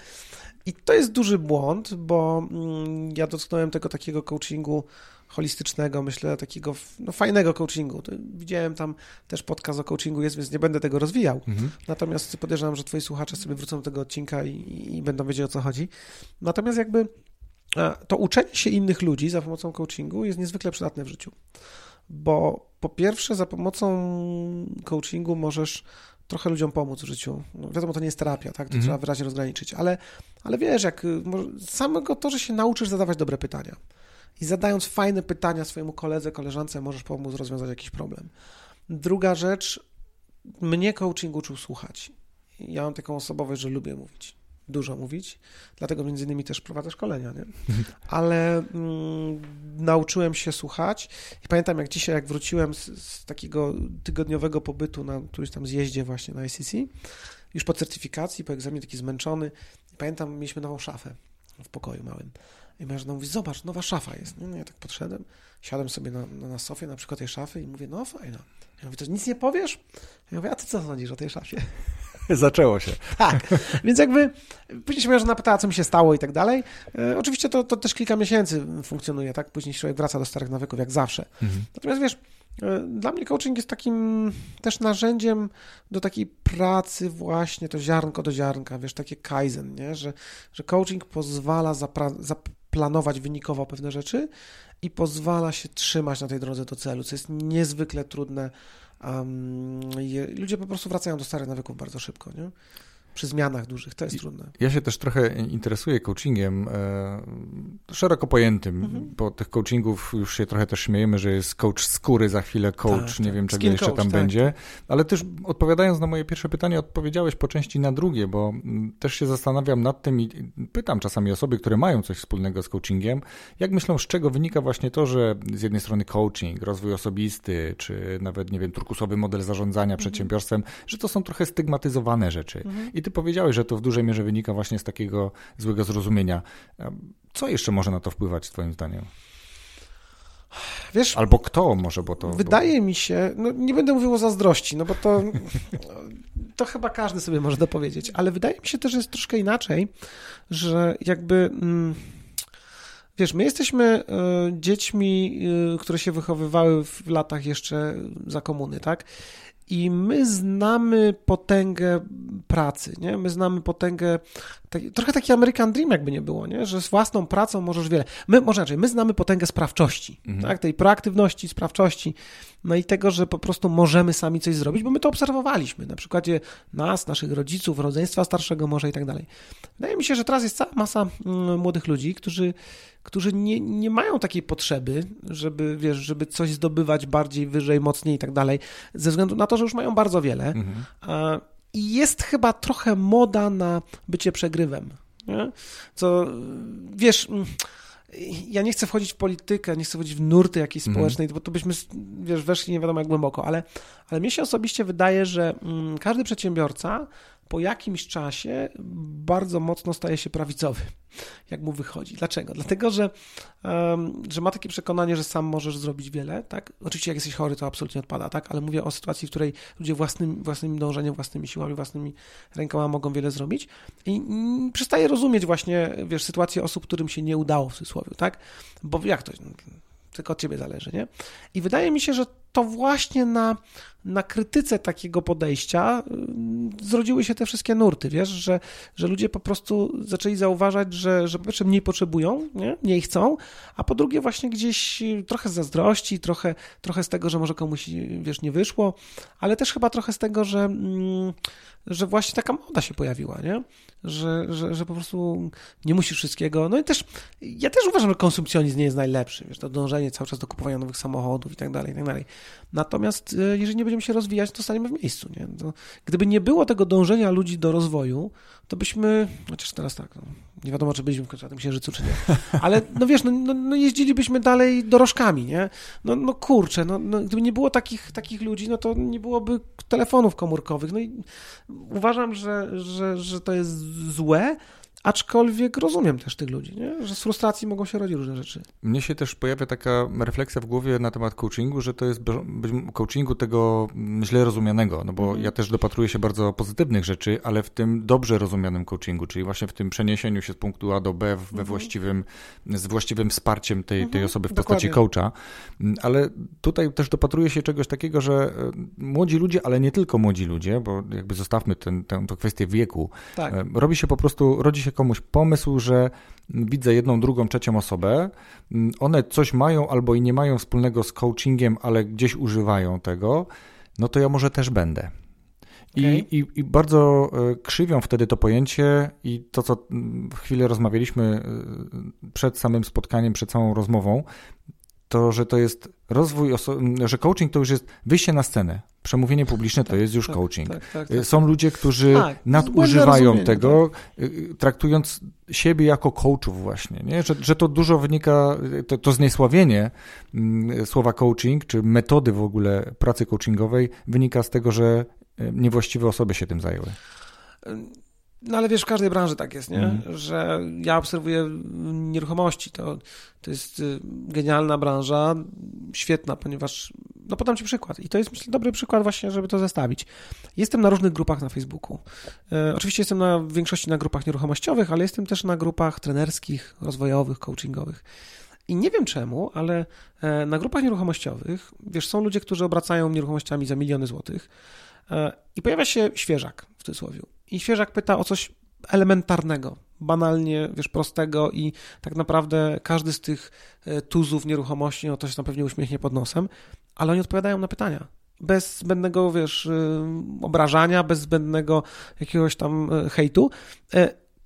I to jest duży błąd, bo mm, ja dotknąłem tego takiego coachingu holistycznego, myślę, takiego no, fajnego coachingu. Widziałem tam też podcast o coachingu jest, więc nie będę tego rozwijał. Mhm. Natomiast podejrzewam, że twoi słuchacze sobie wrócą do tego odcinka i, i będą wiedzieć o co chodzi. Natomiast jakby to uczenie się innych ludzi za pomocą coachingu jest niezwykle przydatne w życiu bo po pierwsze za pomocą coachingu możesz trochę ludziom pomóc w życiu. No, wiadomo, to nie jest terapia, tak? To mm -hmm. trzeba wyraźnie rozgraniczyć, ale, ale wiesz, jak samego to, że się nauczysz zadawać dobre pytania i zadając fajne pytania swojemu koledze, koleżance, możesz pomóc rozwiązać jakiś problem. Druga rzecz, mnie coaching uczył słuchać. Ja mam taką osobowość, że lubię mówić. Dużo mówić, dlatego między innymi też prowadzę szkolenia, nie? Ale mm, nauczyłem się słuchać i pamiętam jak dzisiaj, jak wróciłem z, z, takiego tygodniowego pobytu na którymś tam zjeździe właśnie na ICC, już po certyfikacji, po egzaminie taki zmęczony, pamiętam, mieliśmy nową szafę w pokoju małym. I żona mówi, zobacz, nowa szafa jest. No, no ja tak podszedłem, siadłem sobie na, na, na sofie na przykład tej szafy i mówię, no fajna. Ja mówię, to nic nie powiesz? Ja mówię, a ty co sądzisz o tej szafie? Zaczęło się. Tak, więc jakby później się moja żona pytała, co mi się stało i tak dalej. E, oczywiście to, to też kilka miesięcy funkcjonuje, tak? Później człowiek wraca do starych nawyków, jak zawsze. Mhm. Natomiast wiesz, e, dla mnie coaching jest takim też narzędziem do takiej pracy właśnie, to ziarnko do ziarnka, wiesz, takie kaizen, nie? Że, że coaching pozwala zaplanować wynikowo pewne rzeczy i pozwala się trzymać na tej drodze do celu, co jest niezwykle trudne Um, ludzie po prostu wracają do starych nawyków bardzo szybko, nie? Przy zmianach dużych, to jest trudne. Ja się też trochę interesuję coachingiem e, szeroko pojętym, mhm. bo tych coachingów już się trochę też śmiejemy, że jest coach skóry, za chwilę coach, tak, nie tak. wiem czego Skin jeszcze coach, tam tak, będzie, tak. ale też odpowiadając na moje pierwsze pytanie, odpowiedziałeś po części na drugie, bo też się zastanawiam nad tym i pytam czasami osoby, które mają coś wspólnego z coachingiem, jak myślą, z czego wynika właśnie to, że z jednej strony coaching, rozwój osobisty, czy nawet, nie wiem, turkusowy model zarządzania mhm. przedsiębiorstwem, że to są trochę stygmatyzowane rzeczy. Mhm. Ty powiedziałeś, że to w dużej mierze wynika właśnie z takiego złego zrozumienia. Co jeszcze może na to wpływać, Twoim zdaniem? Wiesz, Albo kto może, bo to. Wydaje bo... mi się, no nie będę mówił o zazdrości, no bo to, to chyba każdy sobie może dopowiedzieć, ale wydaje mi się też, że jest troszkę inaczej, że jakby. Mm, wiesz, my jesteśmy y, dziećmi, y, które się wychowywały w latach jeszcze za komuny, tak? I my znamy potęgę pracy, nie? My znamy potęgę, taki, trochę taki American Dream jakby nie było, nie? Że z własną pracą możesz wiele. My, może inaczej, my znamy potęgę sprawczości, mhm. tak? Tej proaktywności, sprawczości, no i tego, że po prostu możemy sami coś zrobić, bo my to obserwowaliśmy, na przykładzie nas, naszych rodziców, rodzeństwa starszego może i tak dalej. Wydaje mi się, że teraz jest cała masa mm, młodych ludzi, którzy którzy nie, nie mają takiej potrzeby, żeby, wiesz, żeby coś zdobywać bardziej, wyżej, mocniej i tak dalej, ze względu na to, że już mają bardzo wiele. Mhm. I jest chyba trochę moda na bycie przegrywem. Nie? Co, wiesz ja nie chcę wchodzić w politykę, nie chcę wchodzić w nurty jakiejś mhm. społecznej, mm. bo to byśmy, wiesz, weszli nie wiadomo jak głęboko, ale, ale mnie się osobiście wydaje, że mm, każdy przedsiębiorca po jakimś czasie bardzo mocno staje się prawicowy, jak mu wychodzi. Dlaczego? Dlatego, że, że ma takie przekonanie, że sam możesz zrobić wiele, tak? Oczywiście jak jesteś chory, to absolutnie odpada, tak? Ale mówię o sytuacji, w której ludzie własnym, własnym dążeniem, własnymi siłami, własnymi rękoma mogą wiele zrobić i przestaje rozumieć właśnie, wiesz, sytuację osób, którym się nie udało w cudzysłowie, tak? Bo jak to tylko od ciebie zależy, nie? I wydaje mi się, że to właśnie na, na krytyce takiego podejścia y, zrodziły się te wszystkie nurty, wiesz, że, że ludzie po prostu zaczęli zauważać, że, że po pierwsze mniej potrzebują, nie? mniej chcą, a po drugie właśnie gdzieś trochę z zazdrości, trochę, trochę z tego, że może komuś, wiesz, nie wyszło, ale też chyba trochę z tego, że, mm, że właśnie taka moda się pojawiła, nie? Że, że, że po prostu nie musisz wszystkiego. No i też, ja też uważam, że konsumpcjonizm nie jest najlepszy, wiesz, to dążenie cały czas do kupowania nowych samochodów i tak dalej, i tak dalej. Natomiast e, jeżeli nie będziemy się rozwijać, to staniemy w miejscu, nie? To, gdyby nie było tego dążenia ludzi do rozwoju, to byśmy, chociaż teraz tak, no, nie wiadomo, czy byliśmy w końcu na tym księżycu, czy nie, ale no wiesz, no, no, no jeździlibyśmy dalej dorożkami, nie? No, no kurczę, no, no, gdyby nie było takich, takich ludzi, no to nie byłoby telefonów komórkowych. No i uważam, że, że, że to jest złe, Aczkolwiek rozumiem też tych ludzi, nie? że z frustracji mogą się rodzić różne rzeczy. Mnie się też pojawia taka refleksja w głowie na temat coachingu, że to jest coachingu tego źle rozumianego, no bo mhm. ja też dopatruję się bardzo pozytywnych rzeczy, ale w tym dobrze rozumianym coachingu, czyli właśnie w tym przeniesieniu się z punktu A do B we mhm. właściwym, z właściwym wsparciem tej, tej mhm. osoby w postaci Dokładnie. coacha. Ale tutaj też dopatruję się czegoś takiego, że e, młodzi ludzie, ale nie tylko młodzi ludzie, bo jakby zostawmy tę kwestię wieku, tak. E, robi się po prostu, rodzi się komuś pomysł, że widzę jedną, drugą, trzecią osobę, one coś mają albo i nie mają wspólnego z coachingiem, ale gdzieś używają tego, no to ja może też będę. I, okay. i, I, bardzo e, krzywią wtedy to pojęcie i to, co chwilę rozmawialiśmy e, przed samym spotkaniem, przed samą rozmową, to, że to jest rozwój, że coaching to już jest wyjście na scenę. przemówienie publiczne to Tak, jest już tak, coaching. tak, tak, tak. Są ludzie, którzy Tak, nadużywają błędne rozumienie, tego, y, traktując siebie jako coachów właśnie, nie? Że, że to dużo wynika, to, to zniesławienie mm, słowa coaching, czy metody w ogóle pracy coachingowej wynika z tego, że y, niewłaściwe osoby się tym zajęły. No ale wiesz, w każdej branży tak jest, nie? Mhm. Że ja obserwuję nieruchomości. To, to jest y, genialna branża, świetna, ponieważ. No podam Ci przykład. I to jest, myślę, dobry przykład właśnie, żeby to zestawić. Jestem na różnych grupach na Facebooku. E, oczywiście jestem na w większości na grupach nieruchomościowych, ale jestem też na grupach trenerskich, rozwojowych, coachingowych. I nie wiem czemu, ale e, na grupach nieruchomościowych, wiesz, są ludzie, którzy obracają nieruchomościami za miliony złotych e, i pojawia się świeżak w cudzysłowie. I świeżak pyta o coś elementarnego, banalnie, wiesz, prostego i tak naprawdę każdy z tych e, tuzów nieruchomości, no to się tam pewnie uśmiechnie pod nosem, ale oni odpowiadają na pytania. Bez zbędnego, wiesz, y, obrażania, bez zbędnego jakiegoś tam y, hejtu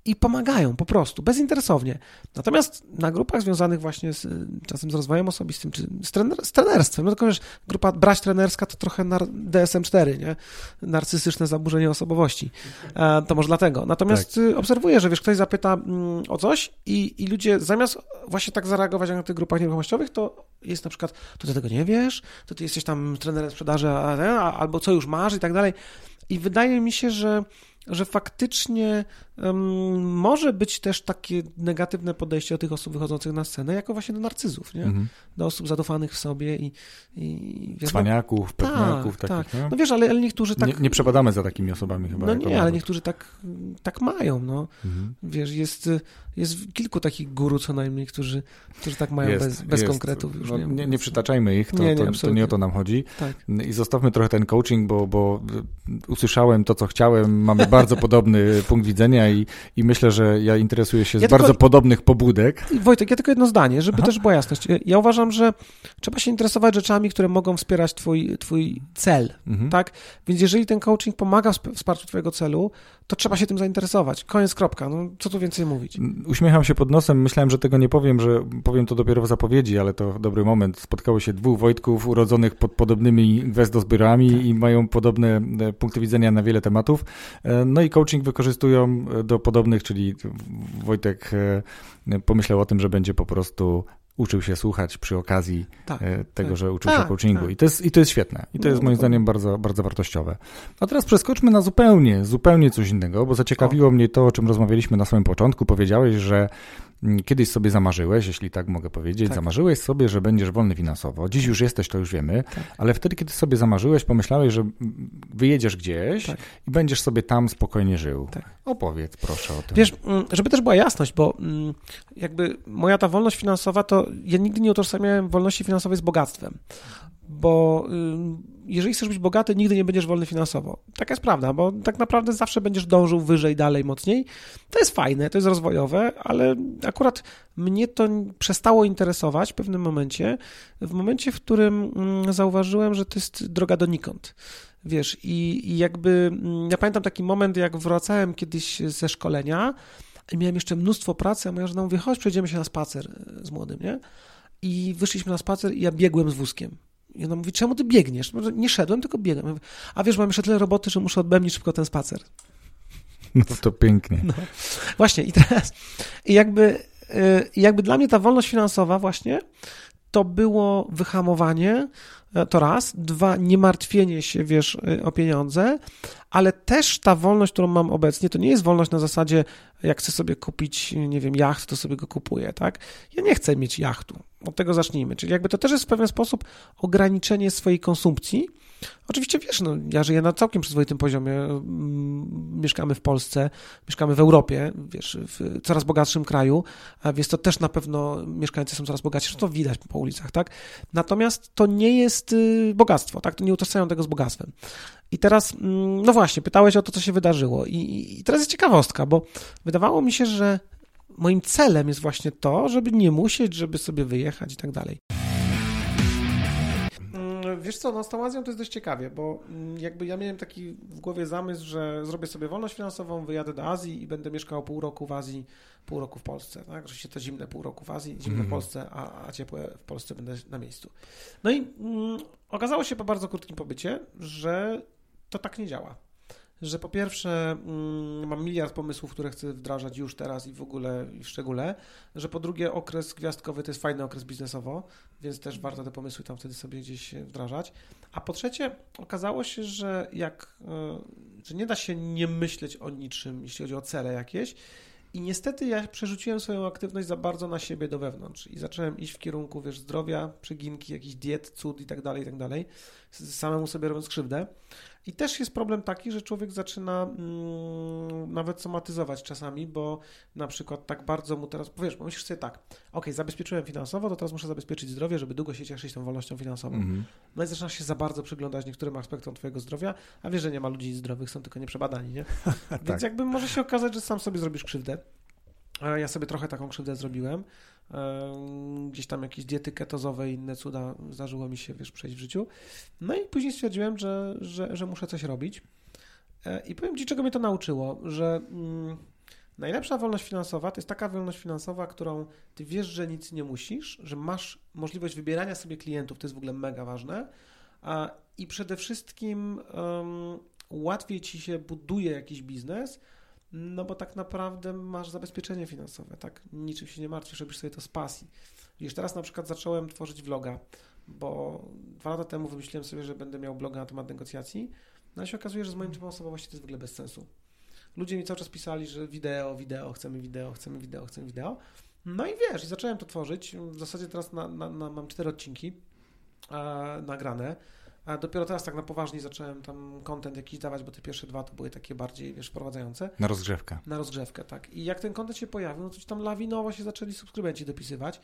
i pomagają po prostu, bezinteresownie. Natomiast na grupach związanych właśnie z, y, czasem z rozwojem osobistym, czy z, trener, z trenerstwem, no tylko wiesz, grupa brać trenerska to trochę nar, DSM-4, nie? Narcystyczne zaburzenie osobowości. E, to może dlatego. Natomiast tak. obserwuję, że wiesz, ktoś zapyta mm, o coś i, i ludzie zamiast właśnie tak zareagować jak na tych grupach nieruchomościowych, to jest na przykład, to ty tego nie wiesz, to ty jesteś tam trenerem sprzedaży, a, a, albo co już masz i tak dalej. I wydaje mi się, że że faktycznie może być też takie negatywne podejście do tych osób wychodzących na scenę, jako właśnie do narcyzów, nie? Mhm. Do osób zadufanych w sobie i... i wiesz, Cwaniaków, pewniaków tak, takich, tak. No wiesz, ale, ale niektórzy tak... Nie, nie przepadamy za takimi osobami chyba. No nie, ale niektórzy tak, tak mają, no. Mhm. Wiesz, jest, jest kilku takich guru co najmniej, którzy, którzy tak mają Jest, bez, bez jest. konkretów już. No, nie, nie, nie przytaczajmy ich, to, Nie, to, to nie o to nam chodzi. Tak. I zostawmy trochę ten coaching, bo, bo usłyszałem to, co chciałem. Mamy bardzo podobny punkt widzenia i, i myślę, że ja interesuję się Ja z bardzo tylko- podobnych pobudek. Wojtek, ja tylko jedno zdanie, żeby Aha. też była jasność. Ja uważam, że trzeba się interesować rzeczami, które mogą wspierać twój, twój cel, Mhm. tak? Więc jeżeli ten coaching pomaga w sp- wsparciu twojego celu, to trzeba się tym zainteresować. Koniec, kropka. No, co tu więcej mówić? Uśmiecham się pod nosem, myślałem, że tego nie powiem, że powiem to dopiero w zapowiedzi, ale to dobry moment. Spotkało się dwóch Wojtków urodzonych pod podobnymi gwezdozbiorami i mają podobne e, punkty widzenia na wiele tematów. E, No i coaching wykorzystują e, do podobnych, czyli Wojtek pomyślał o tym, że będzie po prostu uczył się słuchać przy okazji Tak. e, tego, tak. że uczył Tak, się coachingu. tak. I, to jest, I to jest świetne. I to No, jest moim zdaniem bardzo, bardzo wartościowe. A teraz przeskoczmy na zupełnie, zupełnie coś innego, bo zaciekawiło mnie to, o czym rozmawialiśmy na samym początku. Powiedziałeś, że kiedyś sobie zamarzyłeś, jeśli tak mogę powiedzieć, Tak. zamarzyłeś sobie, że będziesz wolny finansowo. Dziś już jesteś, to już wiemy, Tak. ale wtedy, kiedy sobie zamarzyłeś, pomyślałeś, że wyjedziesz gdzieś Tak. i będziesz sobie tam spokojnie żył. Tak. Opowiedz proszę o tym. Wiesz, mm, żeby też była jasność, bo mm, jakby moja ta wolność finansowa, to ja nigdy nie utożsamiałem wolności finansowej z bogactwem. Bo jeżeli chcesz być bogaty, nigdy nie będziesz wolny finansowo. Taka jest prawda, bo tak naprawdę zawsze będziesz dążył wyżej, dalej, mocniej. To jest fajne, to jest rozwojowe, ale akurat mnie to przestało interesować w pewnym momencie, w momencie, w którym mm, zauważyłem, że to jest droga donikąd. Wiesz, i, i jakby mm, ja pamiętam taki moment, jak wracałem kiedyś ze szkolenia i miałem jeszcze mnóstwo pracy, a moja żona mówi, chodź, przejdziemy się na spacer z młodym, nie? I wyszliśmy na spacer i ja biegłem z wózkiem. I ona mówi, czemu ty biegniesz? Nie szedłem, tylko mówię, A wiesz, mam jeszcze tyle roboty, że muszę odbędzić szybko ten spacer. No to pięknie. Właśnie i teraz i jakby, y, jakby dla mnie ta wolność finansowa właśnie to było wyhamowanie, to raz, dwa, nie martwienie się, wiesz, y, o pieniądze, ale też ta wolność, którą mam obecnie, to nie jest wolność na zasadzie, jak chcę sobie kupić, nie wiem, jacht, to sobie go kupuję, tak? Ja nie chcę mieć jachtu. Od tego zacznijmy. Czyli jakby to też jest w pewien sposób ograniczenie swojej konsumpcji. Oczywiście wiesz, no, ja żyję na całkiem przyzwoitym poziomie. Mm, Mieszkamy w Polsce, mieszkamy w Europie, wiesz, w coraz bogatszym kraju, więc to też na pewno mieszkańcy są coraz bogatsi, to widać po ulicach, tak? Natomiast to nie jest y, bogactwo, tak? To nie utożsamiam tego z bogactwem. I teraz, mm, no właśnie, pytałeś o to, co się wydarzyło. I, I teraz jest ciekawostka, bo wydawało mi się, że moim celem jest właśnie to, żeby nie musieć, żeby sobie wyjechać i tak dalej. Wiesz co, no z tą Azją to jest dość ciekawie, bo mm, jakby ja miałem taki w głowie zamysł, że zrobię sobie wolność finansową, wyjadę do Azji i będę mieszkał pół roku w Azji, pół roku w Polsce, tak? Że się to zimne pół roku w Azji, zimne w Polsce, a, a ciepłe w Polsce będę na miejscu. No i mm, okazało się po bardzo krótkim pobycie, że to tak nie działa że po pierwsze mm, mam miliard pomysłów, które chcę wdrażać już teraz i w ogóle i w szczególe, że po drugie okres gwiazdkowy to jest fajny okres biznesowo, więc też warto te pomysły tam wtedy sobie gdzieś wdrażać. A po trzecie okazało się, że jak, e, że nie da się nie myśleć o niczym, jeśli chodzi o cele jakieś, i niestety ja przerzuciłem swoją aktywność za bardzo na siebie do wewnątrz i zacząłem iść w kierunku, wiesz, zdrowia, przeginki, jakichś diet, cud i tak dalej, i tak dalej, samemu sobie robiąc krzywdę. I też jest problem taki, że człowiek zaczyna mm, nawet somatyzować czasami, bo na przykład tak bardzo mu teraz, powiesz, myślisz sobie tak, ok, zabezpieczyłem finansowo, to teraz muszę zabezpieczyć zdrowie, żeby długo się cieszyć tą wolnością finansową. Mm -hmm. No i zaczynasz się za bardzo przyglądać niektórym aspektom twojego zdrowia, a wiesz, że nie ma ludzi zdrowych, są tylko nieprzebadani, nie? Więc tak. jakby może się okazać, że sam sobie zrobisz krzywdę. Ja sobie trochę taką krzywdę zrobiłem. Gdzieś tam jakieś diety ketozowe i inne cuda zdarzyło mi się, wiesz, przejść w życiu. No i później stwierdziłem, że, że, że muszę coś robić. E, I powiem Ci, czego mnie to nauczyło, że mm, najlepsza wolność finansowa to jest taka wolność finansowa, którą Ty wiesz, że nic nie musisz, że masz możliwość wybierania sobie klientów, to jest w ogóle mega ważne. I przede wszystkim um, łatwiej Ci się buduje jakiś biznes, no bo tak naprawdę masz zabezpieczenie finansowe, tak? Niczym się nie martwisz, robisz sobie to z pasji. Wiesz, teraz na przykład zacząłem tworzyć vloga, bo dwa lata temu wymyśliłem sobie, że będę miał bloga na temat negocjacji, no i się okazuje, że z moim typem osobowości to jest w ogóle bez sensu. Ludzie mi cały czas pisali, że wideo, wideo, chcemy wideo, chcemy wideo, chcemy wideo. No i wiesz, i zacząłem to tworzyć. W zasadzie teraz na, na, na mam cztery odcinki nagrane. A dopiero teraz tak na poważnie zacząłem tam content jakiś dawać, bo te pierwsze dwa to były takie bardziej, wiesz, wprowadzające. Na rozgrzewkę. Na rozgrzewkę, tak. I jak ten content się pojawił, no to tam lawinowo się zaczęli subskrybenci dopisywać.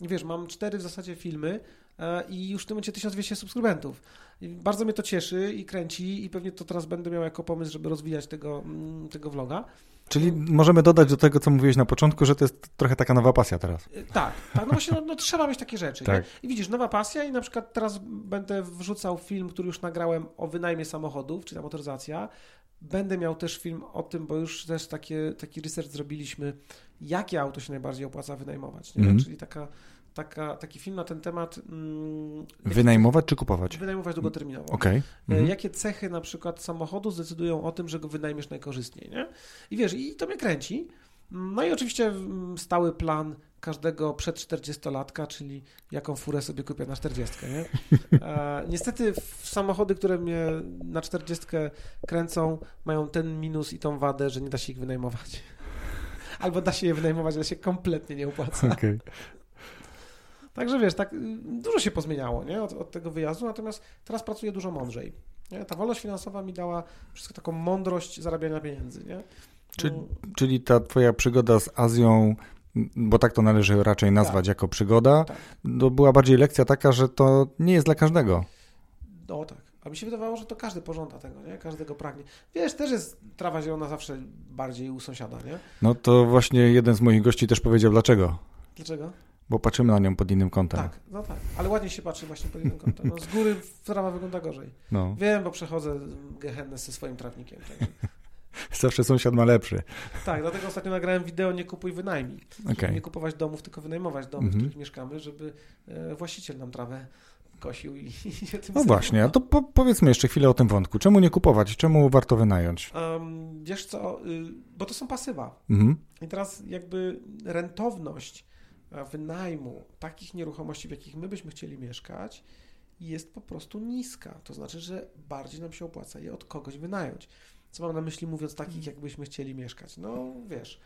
I wiesz, mam cztery w zasadzie filmy e, i już w tym momencie 1200 subskrybentów. I bardzo mnie to cieszy i kręci i pewnie to teraz będę miał jako pomysł, żeby rozwijać tego, mm, tego vloga. Czyli możemy dodać do tego, co mówiłeś na początku, że to jest trochę taka nowa pasja teraz. Y, tak, tak no właśnie no, no, trzeba mieć takie rzeczy. Tak. I widzisz, nowa pasja i na przykład teraz będę wrzucał film, który już nagrałem o wynajmie samochodów, czyli ta motoryzacja. Będę miał też film o tym, bo już też takie, taki research zrobiliśmy, jakie auto się najbardziej opłaca wynajmować. Mm. Czyli taka taka, taki film na ten temat. Mm, wynajmować czy kupować? Wynajmować długoterminowo. Okay. E, mhm. Jakie cechy na przykład samochodu zdecydują o tym, że go wynajmiesz najkorzystniej, nie? I wiesz, i to mnie kręci. No i oczywiście mm, stały plan każdego przed 40-latka, czyli jaką furę sobie kupię na 40, nie? E, niestety samochody, które mnie na 40 kręcą, mają ten minus i tą wadę, że nie da się ich wynajmować. Albo da się je wynajmować, ale się kompletnie nie opłaca. Okay. Także wiesz, tak dużo się pozmieniało nie? Od, od tego wyjazdu, natomiast teraz pracuję dużo mądrzej. Nie? Ta wolność finansowa mi dała wszystko taką mądrość zarabiania pieniędzy. Nie? Czyli, no. czyli ta twoja przygoda z Azją bo tak to należy raczej nazwać tak. jako przygoda, tak. to była bardziej lekcja taka, że to nie jest dla każdego. No tak. A mi się wydawało, że to każdy pożąda tego, nie? Każdego pragnie. Wiesz, też jest trawa zielona zawsze bardziej u sąsiada, nie? No to właśnie jeden z moich gości też powiedział dlaczego. Dlaczego? Bo patrzymy na nią pod innym kątem. Tak, no tak, ale ładnie się patrzy właśnie pod innym kątem. No, z góry trawa wygląda gorzej. No. Wiem, bo przechodzę gehennę ze swoim trawnikiem. Tak. Zawsze sąsiad ma lepszy. Tak, dlatego ostatnio nagrałem wideo Nie kupuj wynajmij. Okay. Nie kupować domów, tylko wynajmować domy, mm -hmm. w mhm. których mieszkamy, żeby e, właściciel nam trawę kosił i, i się tym No właśnie, a to po, powiedzmy jeszcze chwilę o tym wątku. Czemu nie kupować? Czemu warto wynająć? Um, wiesz co, y, bo to są pasywa. Mhm. I teraz jakby rentowność wynajmu takich nieruchomości, w jakich my byśmy chcieli mieszkać, jest po prostu niska. To znaczy, że bardziej nam się opłaca je od kogoś wynająć. Co mam na myśli mówiąc takich, jakbyśmy chcieli mieszkać? No wiesz,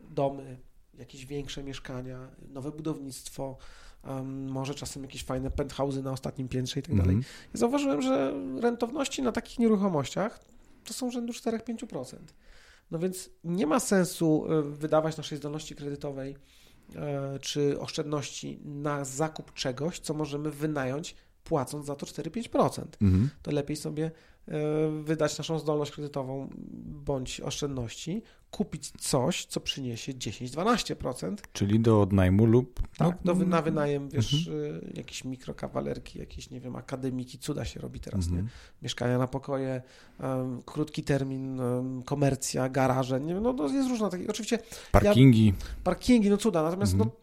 domy, jakieś większe mieszkania, nowe budownictwo, um, może czasem jakieś fajne penthouse'y na ostatnim piętrze i tak dalej. Mhm. Ja zauważyłem, że rentowności na takich nieruchomościach to są rzędu 4-5%. No więc nie ma sensu e, wydawać naszej zdolności kredytowej E, czy oszczędności na zakup czegoś, co możemy wynająć płacąc za to 4-5%. Mhm. To lepiej sobie e, wydać naszą zdolność kredytową bądź oszczędności, kupić coś, co przyniesie 10-12%. Czyli do odnajmu lub... Tak, no, do, na wynajem, wiesz, y, jakieś mikrokawalerki, jakieś, nie wiem, akademiki, cuda się robi teraz, Mhm. nie? Mieszkania na pokoje, em, krótki termin, em, komercja, garaże, nie wiem, no, no jest różna takich, oczywiście Parkingi. parkingi, no cuda, natomiast Mhm. no,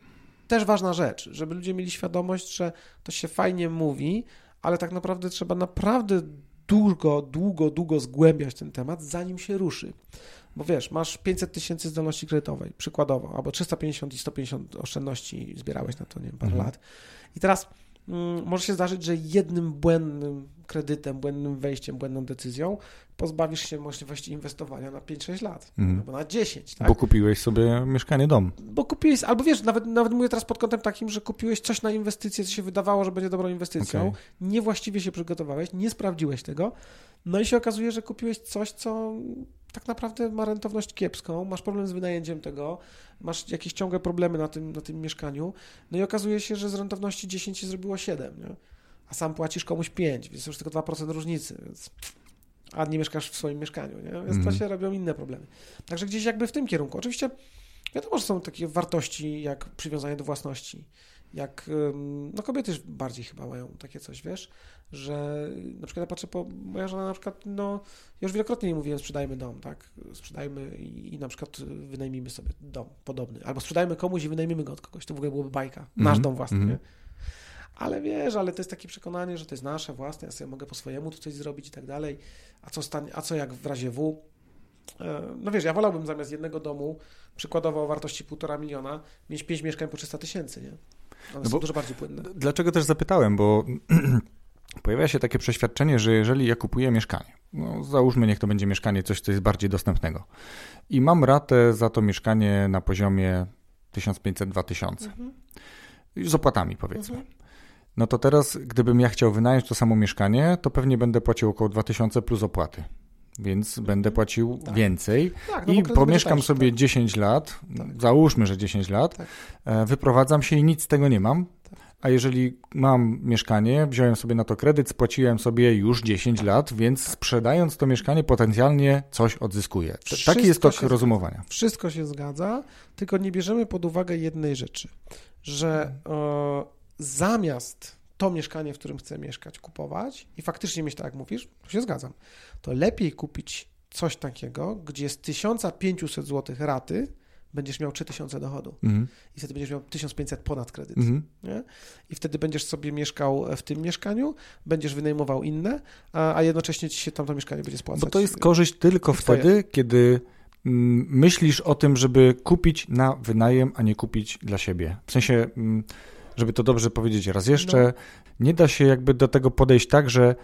też ważna rzecz, żeby ludzie mieli świadomość, że to się fajnie mówi, ale tak naprawdę trzeba naprawdę długo, długo, długo zgłębiać ten temat, zanim się ruszy. Bo wiesz, masz 500 tysięcy zdolności kredytowej, przykładowo, albo 350 i 150 oszczędności zbierałeś na to, nie wiem, parę Mhm. lat. I teraz mm, może się zdarzyć, że jednym błędnym kredytem, błędnym wejściem, błędną decyzją pozbawisz się możliwości inwestowania na 5-6 lat, Mhm. albo na 10, tak? Bo kupiłeś sobie mieszkanie, dom. Bo kupiłeś, albo wiesz, nawet, nawet mówię teraz pod kątem takim, że kupiłeś coś na inwestycję, co się wydawało, że będzie dobrą inwestycją, Okej. niewłaściwie się przygotowałeś, nie sprawdziłeś tego, no i się okazuje, że kupiłeś coś, co tak naprawdę ma rentowność kiepską, masz problem z wynajęciem tego, masz jakieś ciągłe problemy na tym, na tym mieszkaniu, no i okazuje się, że z rentowności 10 się zrobiło 7, nie? a sam płacisz komuś 5, więc już tylko 2% różnicy, więc a nie mieszkasz w swoim mieszkaniu, nie? więc to Mhm. się robią inne problemy. Także gdzieś jakby w tym kierunku. Oczywiście wiadomo, że są takie wartości jak przywiązanie do własności, jak, no kobiety bardziej chyba mają takie coś, wiesz, że na przykład ja patrzę po, moja żona na przykład, no, już wielokrotnie jej mówiłem, sprzedajmy dom, tak, sprzedajmy i, i na przykład wynajmijmy sobie dom podobny, albo sprzedajmy komuś i wynajmijmy go od kogoś, to w ogóle byłoby bajka, nasz Mhm, dom własny, mhm. nie? Ale wiesz, ale to jest takie przekonanie, że to jest nasze własne, ja sobie mogę po swojemu tu coś zrobić i tak dalej, a co, stanie, a co jak w razie W? E, No wiesz, ja wolałbym zamiast jednego domu, przykładowo o wartości 1,5 miliona, mieć 5 mieszkań po 300 tysięcy, nie? One No są dużo bardziej płynne. Dlaczego też zapytałem, bo pojawia się takie przeświadczenie, że jeżeli ja kupuję mieszkanie, no załóżmy, niech to będzie mieszkanie coś, co jest bardziej dostępnego i mam ratę za to mieszkanie na poziomie 1500-2000 Mhm. z opłatami powiedzmy. Mhm. No to teraz, gdybym ja chciał wynająć to samo mieszkanie, to pewnie będę płacił około 2000 plus opłaty. Więc będę płacił Tak. więcej Tak, no i pomieszkam sobie tak. 10 lat, Tak. załóżmy, że 10 lat, Tak. e, wyprowadzam się i nic z tego nie mam. Tak. A jeżeli mam mieszkanie, wziąłem sobie na to kredyt, spłaciłem sobie już 10 lat, więc sprzedając to mieszkanie potencjalnie coś odzyskuję. Wszystko Taki jest tok rozumowania. Wszystko się zgadza, tylko nie bierzemy pod uwagę jednej rzeczy, że e, zamiast to mieszkanie, w którym chcę mieszkać, kupować i faktycznie mieć tak, jak mówisz, to się zgadzam, to lepiej kupić coś takiego, gdzie z 1500 zł raty będziesz miał 3000 dochodu Mhm. i wtedy będziesz miał 1500 ponad kredyt. Mhm. I wtedy będziesz sobie mieszkał w tym mieszkaniu, będziesz wynajmował inne, a, a jednocześnie ci się tamto mieszkanie będzie spłacać. Bo to jest korzyść tylko Twoje. wtedy, kiedy mm, myślisz o tym, żeby kupić na wynajem, a nie kupić dla siebie. W sensie, mm, żeby to dobrze powiedzieć raz jeszcze, No. nie da się jakby do tego podejść tak, że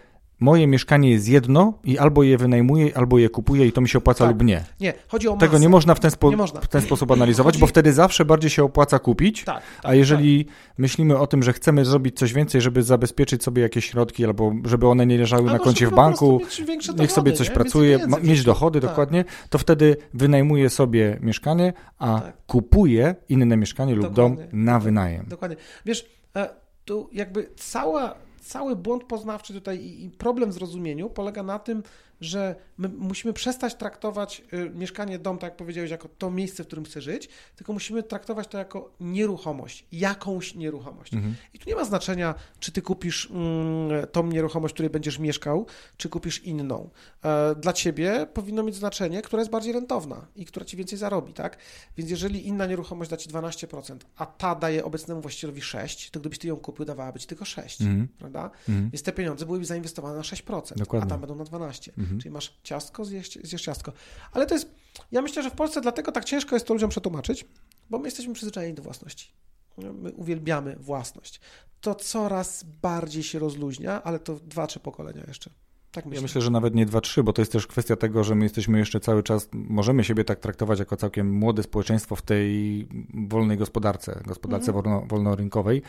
moje mieszkanie jest jedno i albo je wynajmuję, albo je kupuję i to mi się opłaca Tak. lub nie. Nie, chodzi o masę. Tego nie można w ten, spo- można. w ten sposób analizować, Chodzi- bo wtedy zawsze bardziej się opłaca kupić, Tak, tak, a jeżeli myślimy o tym, że chcemy zrobić coś więcej, żeby zabezpieczyć sobie jakieś środki, albo żeby one nie leżały na Albo koncie żeby w banku, większe niech dochody, sobie coś nie? pracuje, ma, mieć dochody Tak. dokładnie, to wtedy wynajmuje sobie mieszkanie, a Tak. kupuje inne mieszkanie lub dom Dokładnie. na wynajem. Dokładnie. Wiesz, e, tu jakby cała, cały błąd poznawczy tutaj i, problem w zrozumieniu polega na tym, że my musimy przestać traktować y, mieszkanie, dom, tak jak powiedziałeś, jako to miejsce, w którym chcę żyć, tylko musimy traktować to jako nieruchomość, jakąś nieruchomość. Mhm. I tu nie ma znaczenia, czy ty kupisz mm, tą nieruchomość, w której będziesz mieszkał, czy kupisz inną. E, Dla ciebie powinno mieć znaczenie, która jest bardziej rentowna i która ci więcej zarobi, tak? Więc jeżeli inna nieruchomość da ci 12%, a ta daje obecnemu właścicielowi 6%, to gdybyś ty ją kupił, dawałaby ci tylko 6%, Mhm. prawda? Mhm. Więc te pieniądze byłyby zainwestowane na 6%, Dokładnie. a tam będą na 12%. Mhm. Czyli masz ciastko, zjesz, zjesz ciastko. Ale to jest, ja myślę, że w Polsce dlatego tak ciężko jest to ludziom przetłumaczyć, bo my jesteśmy przyzwyczajeni do własności. My uwielbiamy własność. To coraz bardziej się rozluźnia, ale to dwa, trzy pokolenia jeszcze. Tak myślę. Ja myślę, że nawet nie 2-3, bo to jest też kwestia tego, że my jesteśmy jeszcze cały czas, możemy siebie tak traktować jako całkiem młode społeczeństwo w tej wolnej gospodarce, gospodarce Mhm. wolno, wolnorynkowej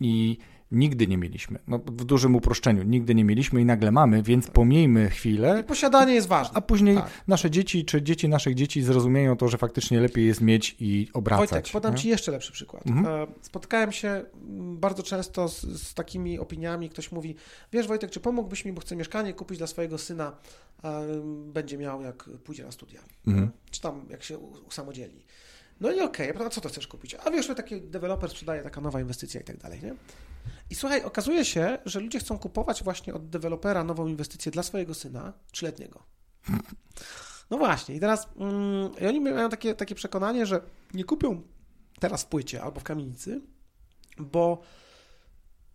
i nigdy nie mieliśmy. No, w dużym uproszczeniu, nigdy nie mieliśmy i nagle mamy, więc pomijmy chwilę. I posiadanie jest ważne. A później tak. nasze dzieci, czy dzieci naszych dzieci zrozumieją to, że faktycznie lepiej jest mieć i obracać. Wojtek, podam nie? Ci jeszcze lepszy przykład. Mhm. E, spotkałem się mm, bardzo często z, z, takimi opiniami, ktoś mówi, wiesz Wojtek, czy pomógłbyś mi, bo chcę mieszkanie kupić dla swojego syna, będzie miał jak pójdzie na studia, mhm. czy tam jak się usamodzielni. No i okej, okay, a co to chcesz kupić? A wiesz, że taki deweloper sprzedaje taka nowa inwestycja i tak dalej, nie? I słuchaj, okazuje się, że ludzie chcą kupować właśnie od dewelopera nową inwestycję dla swojego syna trzyletniego. No właśnie, i teraz mm, i oni mają takie, takie przekonanie, że nie kupią teraz w płycie albo w kamienicy, bo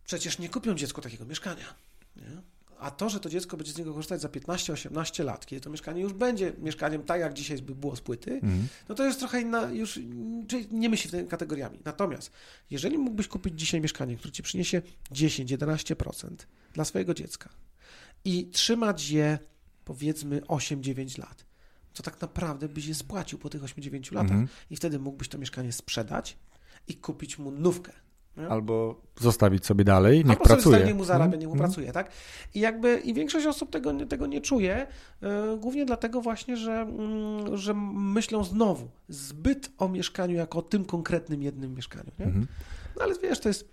przecież nie kupią dziecku takiego mieszkania. Nie? A to, że to dziecko będzie z niego korzystać za 15-18 lat, kiedy to mieszkanie już będzie mieszkaniem tak, jak dzisiaj by było z płyty, mm. no to jest trochę inna, już czyli nie myśli w tymi kategoriami. Natomiast, jeżeli mógłbyś kupić dzisiaj mieszkanie, które ci przyniesie 10-11% dla swojego dziecka i trzymać je powiedzmy 8-9 lat, to tak naprawdę byś je spłacił po tych 8-9 latach mm. i wtedy mógłbyś to mieszkanie sprzedać i kupić mu nówkę Albo zostawić sobie dalej, niech Albo pracuje. Albo mu zarabia, niech mu mm. pracuje, tak? I jakby i większość osób tego, tego nie czuje, yy, głównie dlatego właśnie, że, yy, że myślą znowu zbyt o mieszkaniu jako o tym konkretnym jednym mieszkaniu, nie? Mm. No ale wiesz, to jest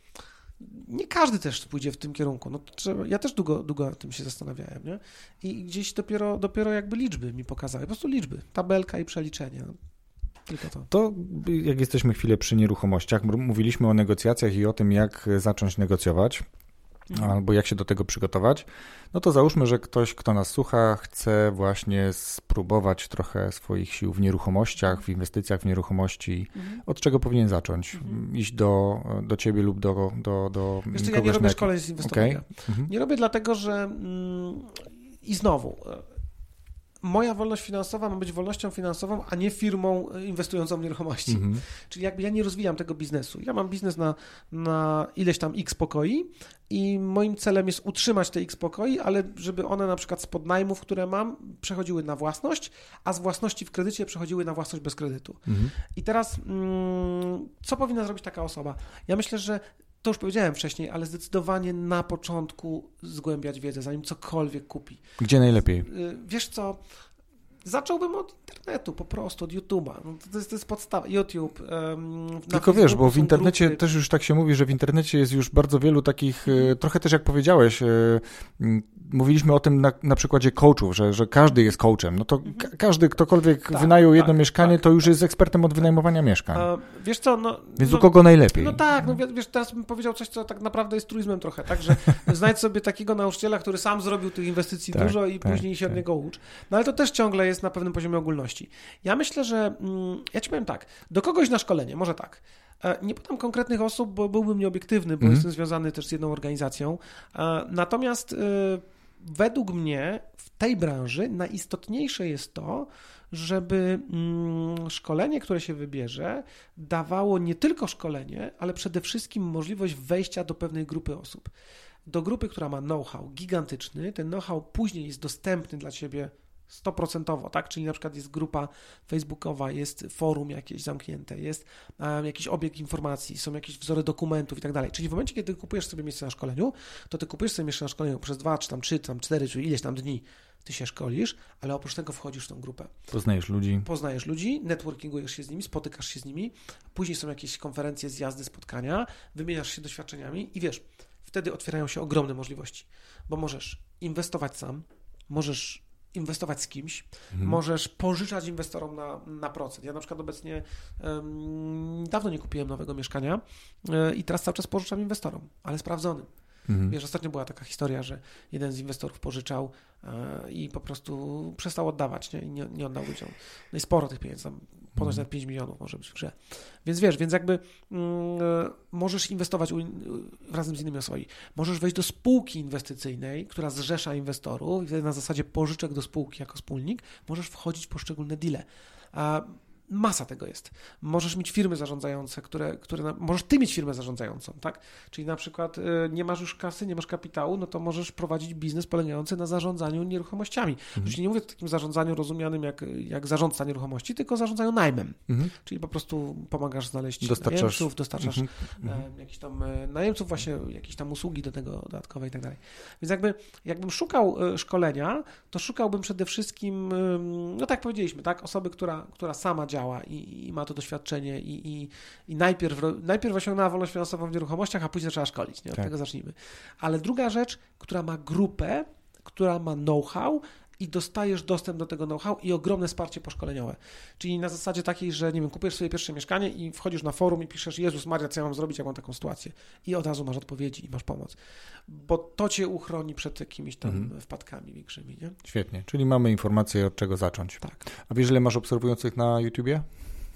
nie każdy też pójdzie w tym kierunku. No, trzeba, ja też długo, długo tym się zastanawiałem, nie? I gdzieś dopiero, dopiero jakby liczby mi pokazały, po prostu liczby, tabelka i przeliczenie. Tylko to. To jak jesteśmy chwilę przy nieruchomościach, mówiliśmy o negocjacjach i o tym, jak zacząć negocjować. Mhm. Albo jak się do tego przygotować, no to załóżmy, że ktoś, kto nas słucha, chce właśnie spróbować trochę swoich sił w nieruchomościach, w inwestycjach w nieruchomości. Mhm. Od czego powinien zacząć? Mhm. Iść do, do ciebie lub do, do, do Wiesz co, ja nie robię szkoleń z inwestowania. Okay. Mhm. Nie robię dlatego, że mm, i znowu moja wolność finansowa ma być wolnością finansową, a nie firmą e, inwestującą w nieruchomości. Mhm. Czyli jakby ja nie rozwijam tego biznesu. Ja mam biznes na, na ileś tam x pokoi i moim celem jest utrzymać te x pokoi, ale żeby one na przykład z podnajmów, które mam, przechodziły na własność, a z własności w kredycie przechodziły na własność bez kredytu. Mhm. I teraz mm, co powinna zrobić taka osoba? Ja myślę, że to już powiedziałem wcześniej, ale zdecydowanie na początku zgłębiać wiedzę, zanim cokolwiek kupi. Gdzie najlepiej? Y, wiesz co, Zacząłbym od internetu, po prostu, od YouTube'a. No to, jest, to jest podstawa. YouTube. Um, Tylko wiesz, bo w internecie grupy. też już tak się mówi, że w internecie jest już bardzo wielu takich, e, trochę też jak powiedziałeś, e, mówiliśmy o tym na, na przykładzie coachów, że, że każdy jest coachem. No to mhm. ka każdy, ktokolwiek tak, wynajął jedno tak, mieszkanie, tak, to już tak. jest ekspertem od wynajmowania mieszkań. A, wiesz co, no... Więc no, u kogo najlepiej? No tak, no wiesz, teraz bym powiedział coś, co tak naprawdę jest truizmem trochę, tak, że znajdź sobie takiego nauczyciela, który sam zrobił tych inwestycji tak, dużo i tak, później się od niego ucz. No ale to też ciągle jest na pewnym poziomie ogólności. Ja myślę, że mm, ja ci powiem tak, do kogoś na szkolenie, może tak. E, nie podam konkretnych osób, bo byłbym nieobiektywny, bo mm. jestem związany też z jedną organizacją. E, natomiast e, według mnie w tej branży najistotniejsze jest to, żeby mm, szkolenie, które się wybierze, dawało nie tylko szkolenie, ale przede wszystkim możliwość wejścia do pewnej grupy osób. Do grupy, która ma know-how gigantyczny. Ten know-how później jest dostępny dla ciebie 100%, tak? Czyli na przykład jest grupa facebookowa, jest forum jakieś zamknięte, jest um, jakiś obieg informacji, są jakieś wzory dokumentów i tak dalej. Czyli w momencie, kiedy kupujesz sobie miejsce na szkoleniu, to ty kupujesz sobie miejsce na szkoleniu przez dwa, czy tam trzy, czy tam cztery, czy ileś tam dni ty się szkolisz, ale oprócz tego wchodzisz w tą grupę. Poznajesz ludzi. Poznajesz ludzi, networkingujesz się z nimi, spotykasz się z nimi, później są jakieś konferencje, zjazdy, spotkania, wymieniasz się doświadczeniami i wiesz, wtedy otwierają się ogromne możliwości, bo możesz inwestować sam, możesz inwestować z kimś, mhm. możesz pożyczać inwestorom na, na procent. Ja na przykład obecnie um, dawno nie kupiłem nowego mieszkania e, i teraz cały czas pożyczam inwestorom, ale sprawdzonym. Mhm. Wiesz, ostatnio była taka historia, że jeden z inwestorów pożyczał e, i po prostu przestał oddawać nie? nie, nie oddał ludziom. No i sporo tych pieniędzy, tam ponoć mhm. nawet 5 milionów może być w grze. Więc wiesz, więc jakby mm, e, możesz inwestować u, razem z innymi osobami. Możesz wejść do spółki inwestycyjnej, która zrzesza inwestorów i wtedy na zasadzie pożyczek do spółki jako wspólnik możesz wchodzić w poszczególne deale. A Masa tego jest. Możesz mieć firmy zarządzające, które, które możesz ty mieć firmę zarządzającą, tak? Czyli na przykład y, nie masz już kasy, nie masz kapitału, no to możesz prowadzić biznes polegający na zarządzaniu nieruchomościami. Mhm. Nie mówię o takim zarządzaniu rozumianym jak, jak zarządca nieruchomości, tylko zarządzaniu najmem. Mhm. Czyli po prostu pomagasz znaleźć dostarczasz. najemców, dostarczasz mhm. mhm. jakichś tam e, najemców, właśnie jakieś tam usługi do tego dodatkowe i tak dalej. Więc jakby, jakbym szukał e, szkolenia, to szukałbym przede wszystkim, no tak powiedzieliśmy, tak, osoby, która, która sama działa działa i, i ma to doświadczenie i, i, i najpierw, najpierw osiągnęła wolność finansową w nieruchomościach, a później zaczęła szkolić. Nie? Od tak. tego zacznijmy. Ale druga rzecz, która ma grupę, która ma know-how i dostajesz dostęp do tego know-how i ogromne wsparcie poszkoleniowe. Czyli na zasadzie takiej, że nie wiem, kupujesz sobie pierwsze mieszkanie i wchodzisz na forum i piszesz Jezus Maria, co ja mam zrobić, jak mam taką sytuację. I od razu masz odpowiedzi i masz pomoc. Bo to cię uchroni przed jakimiś tam mhm. wpadkami większymi, nie? Świetnie. Czyli mamy informację, od czego zacząć. Tak. A wiesz, ile masz obserwujących na YouTubie?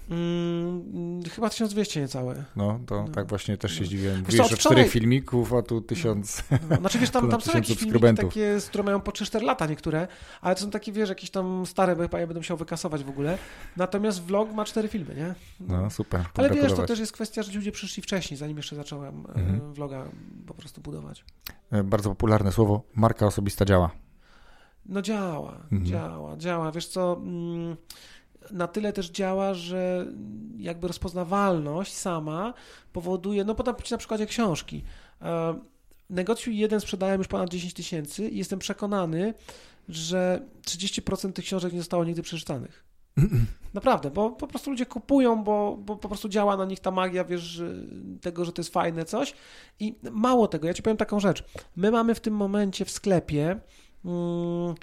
Mm, chyba 1200 niecałe. No, to no. tak właśnie też się no. zdziwiłem. Wiesz, że czterech filmików, a tu tysiąc no. Znaczy wiesz, tam, tam są jakieś filmiki takie, które mają po 3-4 lata niektóre, ale to są takie, wiesz, jakieś tam stare, bo chyba ja będę musiał wykasować w ogóle. Natomiast vlog ma 4 filmy, nie? No, super. Ale wiesz, to też jest kwestia, że ludzie przyszli wcześniej, zanim jeszcze zacząłem e, mhm. vloga po prostu budować. E, bardzo popularne słowo, marka osobista działa. No działa, mhm. działa, działa. Wiesz co... Mm, na tyle też działa, że jakby rozpoznawalność sama powoduje, no podam Ci na przykładzie książki. E, negocjuj jeden sprzedałem już ponad 10 tysięcy i jestem przekonany, że 30% tych książek nie zostało nigdy przeczytanych. Naprawdę, bo po prostu ludzie kupują, bo, bo po prostu działa na nich ta magia, wiesz, tego, że to jest fajne coś. I mało tego, ja ci powiem taką rzecz. My mamy w tym momencie w sklepie. Hmm,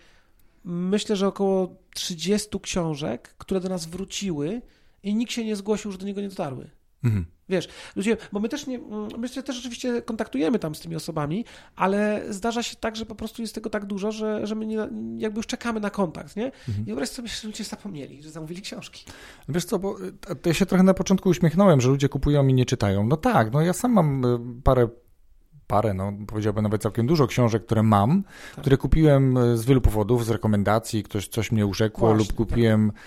myślę, że około 30 książek, które do nas wróciły i nikt się nie zgłosił, że do niego nie dotarły. Mhm. Wiesz, ludzie, bo my też nie, my się też oczywiście kontaktujemy tam z tymi osobami, ale zdarza się tak, że po prostu jest tego tak dużo, że, że my nie, jakby już czekamy na kontakt, nie? Mhm. I wyobraź sobie, że ludzie zapomnieli, że zamówili książki. Wiesz co, bo e, ja się trochę na początku uśmiechnąłem, że ludzie kupują i nie czytają. No tak, no ja sam mam e, parę parę, no powiedziałbym nawet całkiem dużo książek, które mam, tak. które kupiłem e, z wielu powodów, z rekomendacji, ktoś coś mnie urzekło Właśnie, lub kupiłem, tak.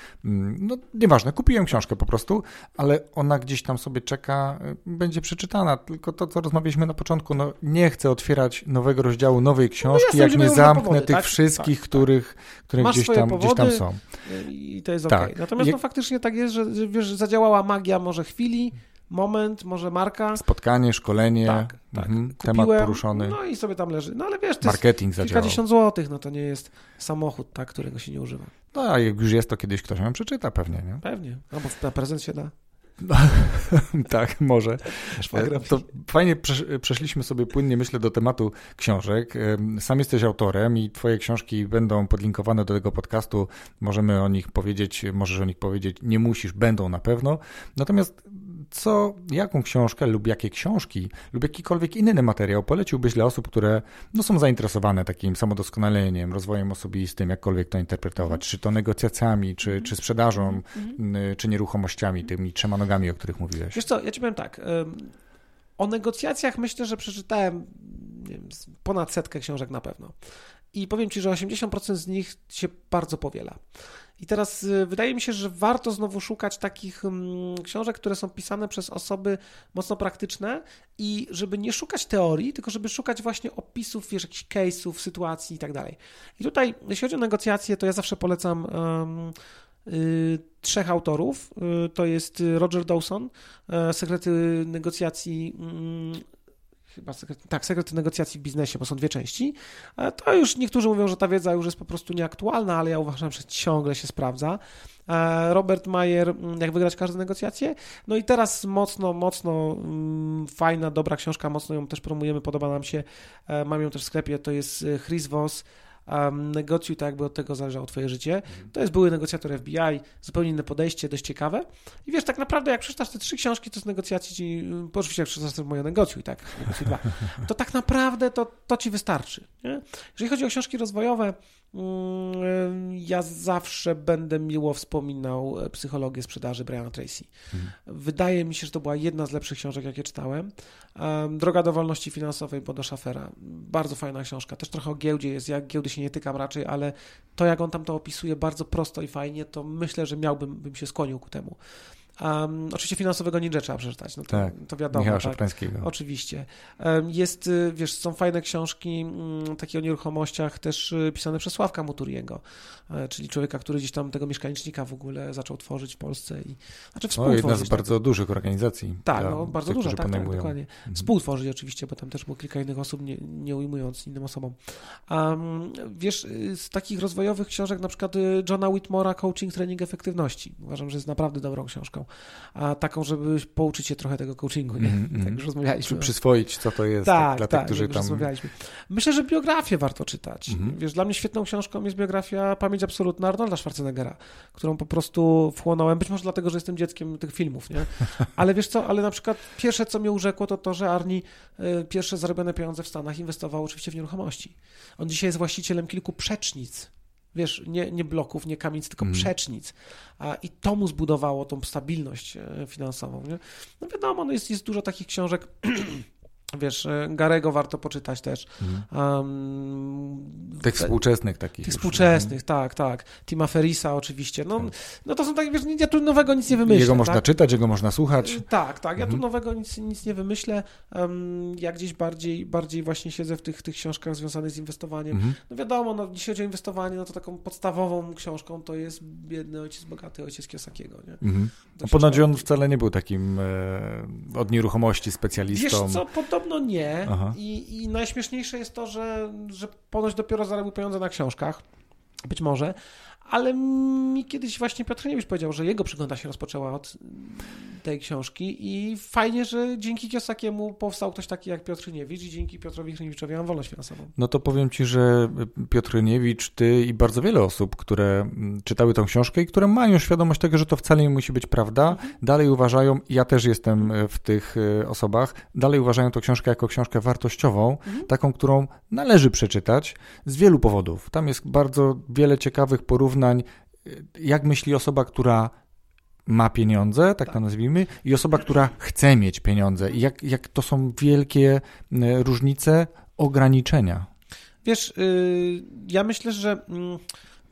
no nieważne, kupiłem książkę po prostu, ale ona gdzieś tam sobie czeka, e, będzie przeczytana, tylko to, co rozmawialiśmy na początku, no nie chcę otwierać nowego rozdziału, nowej no książki, no jak nie zamknę powody, tych tak? wszystkich, tak, tak. których, które gdzieś tam, gdzieś tam są. I to jest okej. Okay. Natomiast no, faktycznie tak jest, że wiesz, zadziałała magia może chwili, moment, może marka. Spotkanie, szkolenie, tak, tak. Mhm, temat poruszony. No i sobie tam leży. No ale wiesz, to Marketing jest kilkadziesiąt złotych, no to nie jest samochód, tak, którego się nie używa. No a jak już jest, to kiedyś ktoś ją przeczyta pewnie, nie? Pewnie, no bo na prezent się da. tak, może. To fajnie przeszliśmy sobie płynnie, myślę, do tematu książek. Sam jesteś autorem i twoje książki będą podlinkowane do tego podcastu. Możemy o nich powiedzieć, możesz o nich powiedzieć, nie musisz, będą na pewno. Natomiast co, jaką książkę lub jakie książki lub jakikolwiek inny materiał poleciłbyś dla osób, które no, są zainteresowane takim samodoskonaleniem, rozwojem osobistym, jakkolwiek to interpretować, czy to negocjacjami, czy, czy sprzedażą, mhm. czy nieruchomościami, tymi trzema nogami, o których mówiłeś? Wiesz co, ja ci powiem tak, o negocjacjach myślę, że przeczytałem wiem, ponad setkę książek na pewno. I powiem Ci, że 80% z nich się bardzo powiela. I teraz y, wydaje mi się, że warto znowu szukać takich mm, książek, które są pisane przez osoby mocno praktyczne i żeby nie szukać teorii, tylko żeby szukać właśnie opisów, wiesz, jakichś case'ów, sytuacji i tak dalej. I tutaj, jeśli chodzi o negocjacje, to ja zawsze polecam um, trzech autorów. Y, to jest Roger Dawson, sekrety negocjacji mm, chyba sekret, tak, sekret negocjacji w biznesie, bo są dwie części. E, to już niektórzy mówią, że ta wiedza już jest po prostu nieaktualna, ale ja uważam, że ciągle się sprawdza. E, Robert Mayer, mm, jak wygrać każde negocjacje. No i teraz mocno, mocno mm, fajna, dobra książka, mocno ją też promujemy, podoba nam się. E, mam ją też w sklepie, to jest Chris Voss, um, negocjuj tak, jakby od tego zależało twoje życie. Mhm. To jest były negocjator FBI, zupełnie inne podejście, dość ciekawe. I wiesz, tak naprawdę jak przeczytasz te trzy książki, to z negocjacji ci, oczywiście jak przeczytasz moje negocjuj, tak, negocjuj dwa, to tak naprawdę to, to ci wystarczy. Nie? Jeżeli chodzi o książki rozwojowe, ja zawsze będę miło wspominał e, psychologię sprzedaży Briana Tracy. Mhm. Wydaje mi się, że to była jedna z lepszych książek, jakie czytałem. Droga do wolności finansowej Bodo Schafera. Bardzo fajna książka. Też trochę o giełdzie jest. Ja giełdy się nie tykam raczej, ale to, jak on tam to opisuje bardzo prosto i fajnie, to myślę, że miałbym bym się skłonił ku temu. Um, oczywiście finansowego ninja trzeba przeczytać, no to, tak, to wiadomo. Michała tak, Oczywiście. Um, jest, y, wiesz, są fajne książki um, takie o nieruchomościach też y, pisane przez Sławka Muturiego, e, czyli człowieka, który gdzieś tam tego mieszkanicznika w ogóle zaczął tworzyć w Polsce i znaczy współtworzyć. O, jedna z tak. bardzo dużych organizacji. Tak, no, bardzo duża, tak, tak, dokładnie. Mhm. Współtworzyć oczywiście, bo tam też było kilka innych osób, nie, nie ujmując innym osobom. Wiesz, y, z takich rozwojowych książek na przykład Johna Whitmora Coaching, Trening Efektywności. Uważam, że jest naprawdę dobrą książką a taką, żeby pouczyć się trochę tego coachingu, nie? Mm, tak już rozmawialiśmy. Czy przyswoić, co to jest tak, dla tak, tych, którzy tam... rozmawialiśmy. Myślę, że biografię warto czytać. Mm. Wiesz, dla mnie świetną książką jest biografia Pamięć Absolutna Arnolda Schwarzeneggera, którą po prostu wchłonąłem, być może dlatego, że jestem dzieckiem tych filmów, nie? Ale wiesz co, ale na przykład pierwsze, co mnie urzekło, to to, że Arni y, pierwsze zarobione pieniądze w Stanach inwestował oczywiście w nieruchomości. On dzisiaj jest właścicielem kilku przecznic Wiesz, nie, nie bloków, nie kamienic, tylko mm. przecznic. A, I to mu zbudowało tą stabilność e, finansową. Nie? No wiadomo, no jest, jest dużo takich książek Wiesz, e, Garego warto poczytać też. Um, tych współczesnych takich. Tych współczesnych, tak, tak. Tima Ferisa oczywiście. No, tak. no to są takie, wiesz, ja tu nowego nic nie wymyślę. Jego można tak? czytać, jego można słuchać. E, tak, tak. Ja mhm. tu nowego nic, nic nie wymyślę. Um, ja gdzieś bardziej, bardziej właśnie siedzę w tych, tych książkach związanych z inwestowaniem. Mhm. No wiadomo, no, jeśli chodzi o inwestowanie, no to taką podstawową książką to jest Biedny Ojciec Bogaty, Ojciec Kiosakiego. Nie? Mhm. No, ponoć on wcale nie był takim e, od nieruchomości specjalistą. Wiesz co, podobno Podobno nie. I, I najśmieszniejsze jest to, że, że ponoć dopiero zarobił pieniądze na książkach. Być może, ale mi kiedyś właśnie Piotr Niewicz powiedział, że jego przygoda się rozpoczęła od tej książki i fajnie, że dzięki Kiosakiemu powstał ktoś taki jak Piotr Niewicz i dzięki Piotrowi Hryniewiczowi mam wolność finansową. No to powiem Ci, że Piotr Niewicz, Ty i bardzo wiele osób, które czytały tą książkę i które mają świadomość tego, że to wcale nie musi być prawda, dalej uważają, ja też jestem e, w tych e, osobach, dalej uważają tę książkę jako książkę wartościową, mhm. taką, którą należy przeczytać z wielu powodów. Tam jest bardzo wiele ciekawych porównań, e, jak myśli osoba, która ma pieniądze, tak, tak to nazwijmy, i osoba, która chce mieć pieniądze. I jak, jak to są wielkie różnice, ograniczenia. Wiesz, yy, ja myślę, że. Yy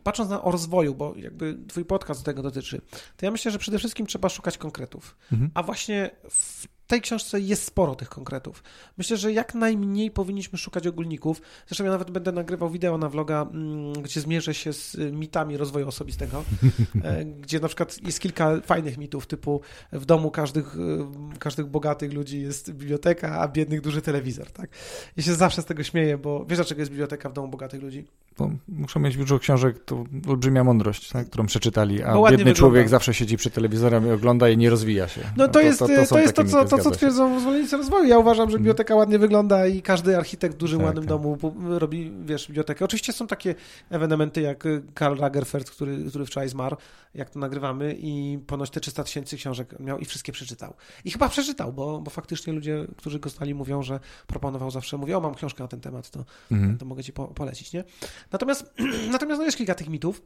patrząc na o rozwoju, bo jakby twój podcast tego dotyczy, to ja myślę, że przede wszystkim trzeba szukać konkretów. Mhm. A właśnie w tej książce jest sporo tych konkretów. Myślę, że jak najmniej powinniśmy szukać ogólników. Zresztą ja nawet będę nagrywał wideo na vloga, mm, gdzie zmierzę się z y, mitami rozwoju osobistego, e, gdzie na przykład jest kilka fajnych mitów, typu w domu każdych, y, każdych bogatych ludzi jest biblioteka, a biednych duży telewizor, tak? Ja się zawsze z tego śmieję, bo wiesz dlaczego jest biblioteka w domu bogatych ludzi? Bo muszą mieć dużo książek, to olbrzymia mądrość, tak, którą przeczytali, a biedny wygląda. człowiek zawsze siedzi przy telewizorem i ogląda i nie rozwija się. No to, to jest to, to, to, jest to co, to, co twierdzą zwolennicy rozwoju. Ja uważam, że mhm. biblioteka ładnie wygląda i każdy architekt w dużym, tak, ładnym tak. domu robi, wiesz, bibliotekę. Oczywiście są takie ewenementy jak Karl Lagerfeld, który, który wczoraj zmarł, jak to nagrywamy i ponoć te 300 tysięcy książek miał i wszystkie przeczytał. I chyba przeczytał, bo, bo faktycznie ludzie, którzy go znali, mówią, że proponował zawsze, mówią, o mam książkę na ten temat, to, mhm. to mogę ci po, polecić, nie? Natomiast, natomiast no jest kilka tych mitów,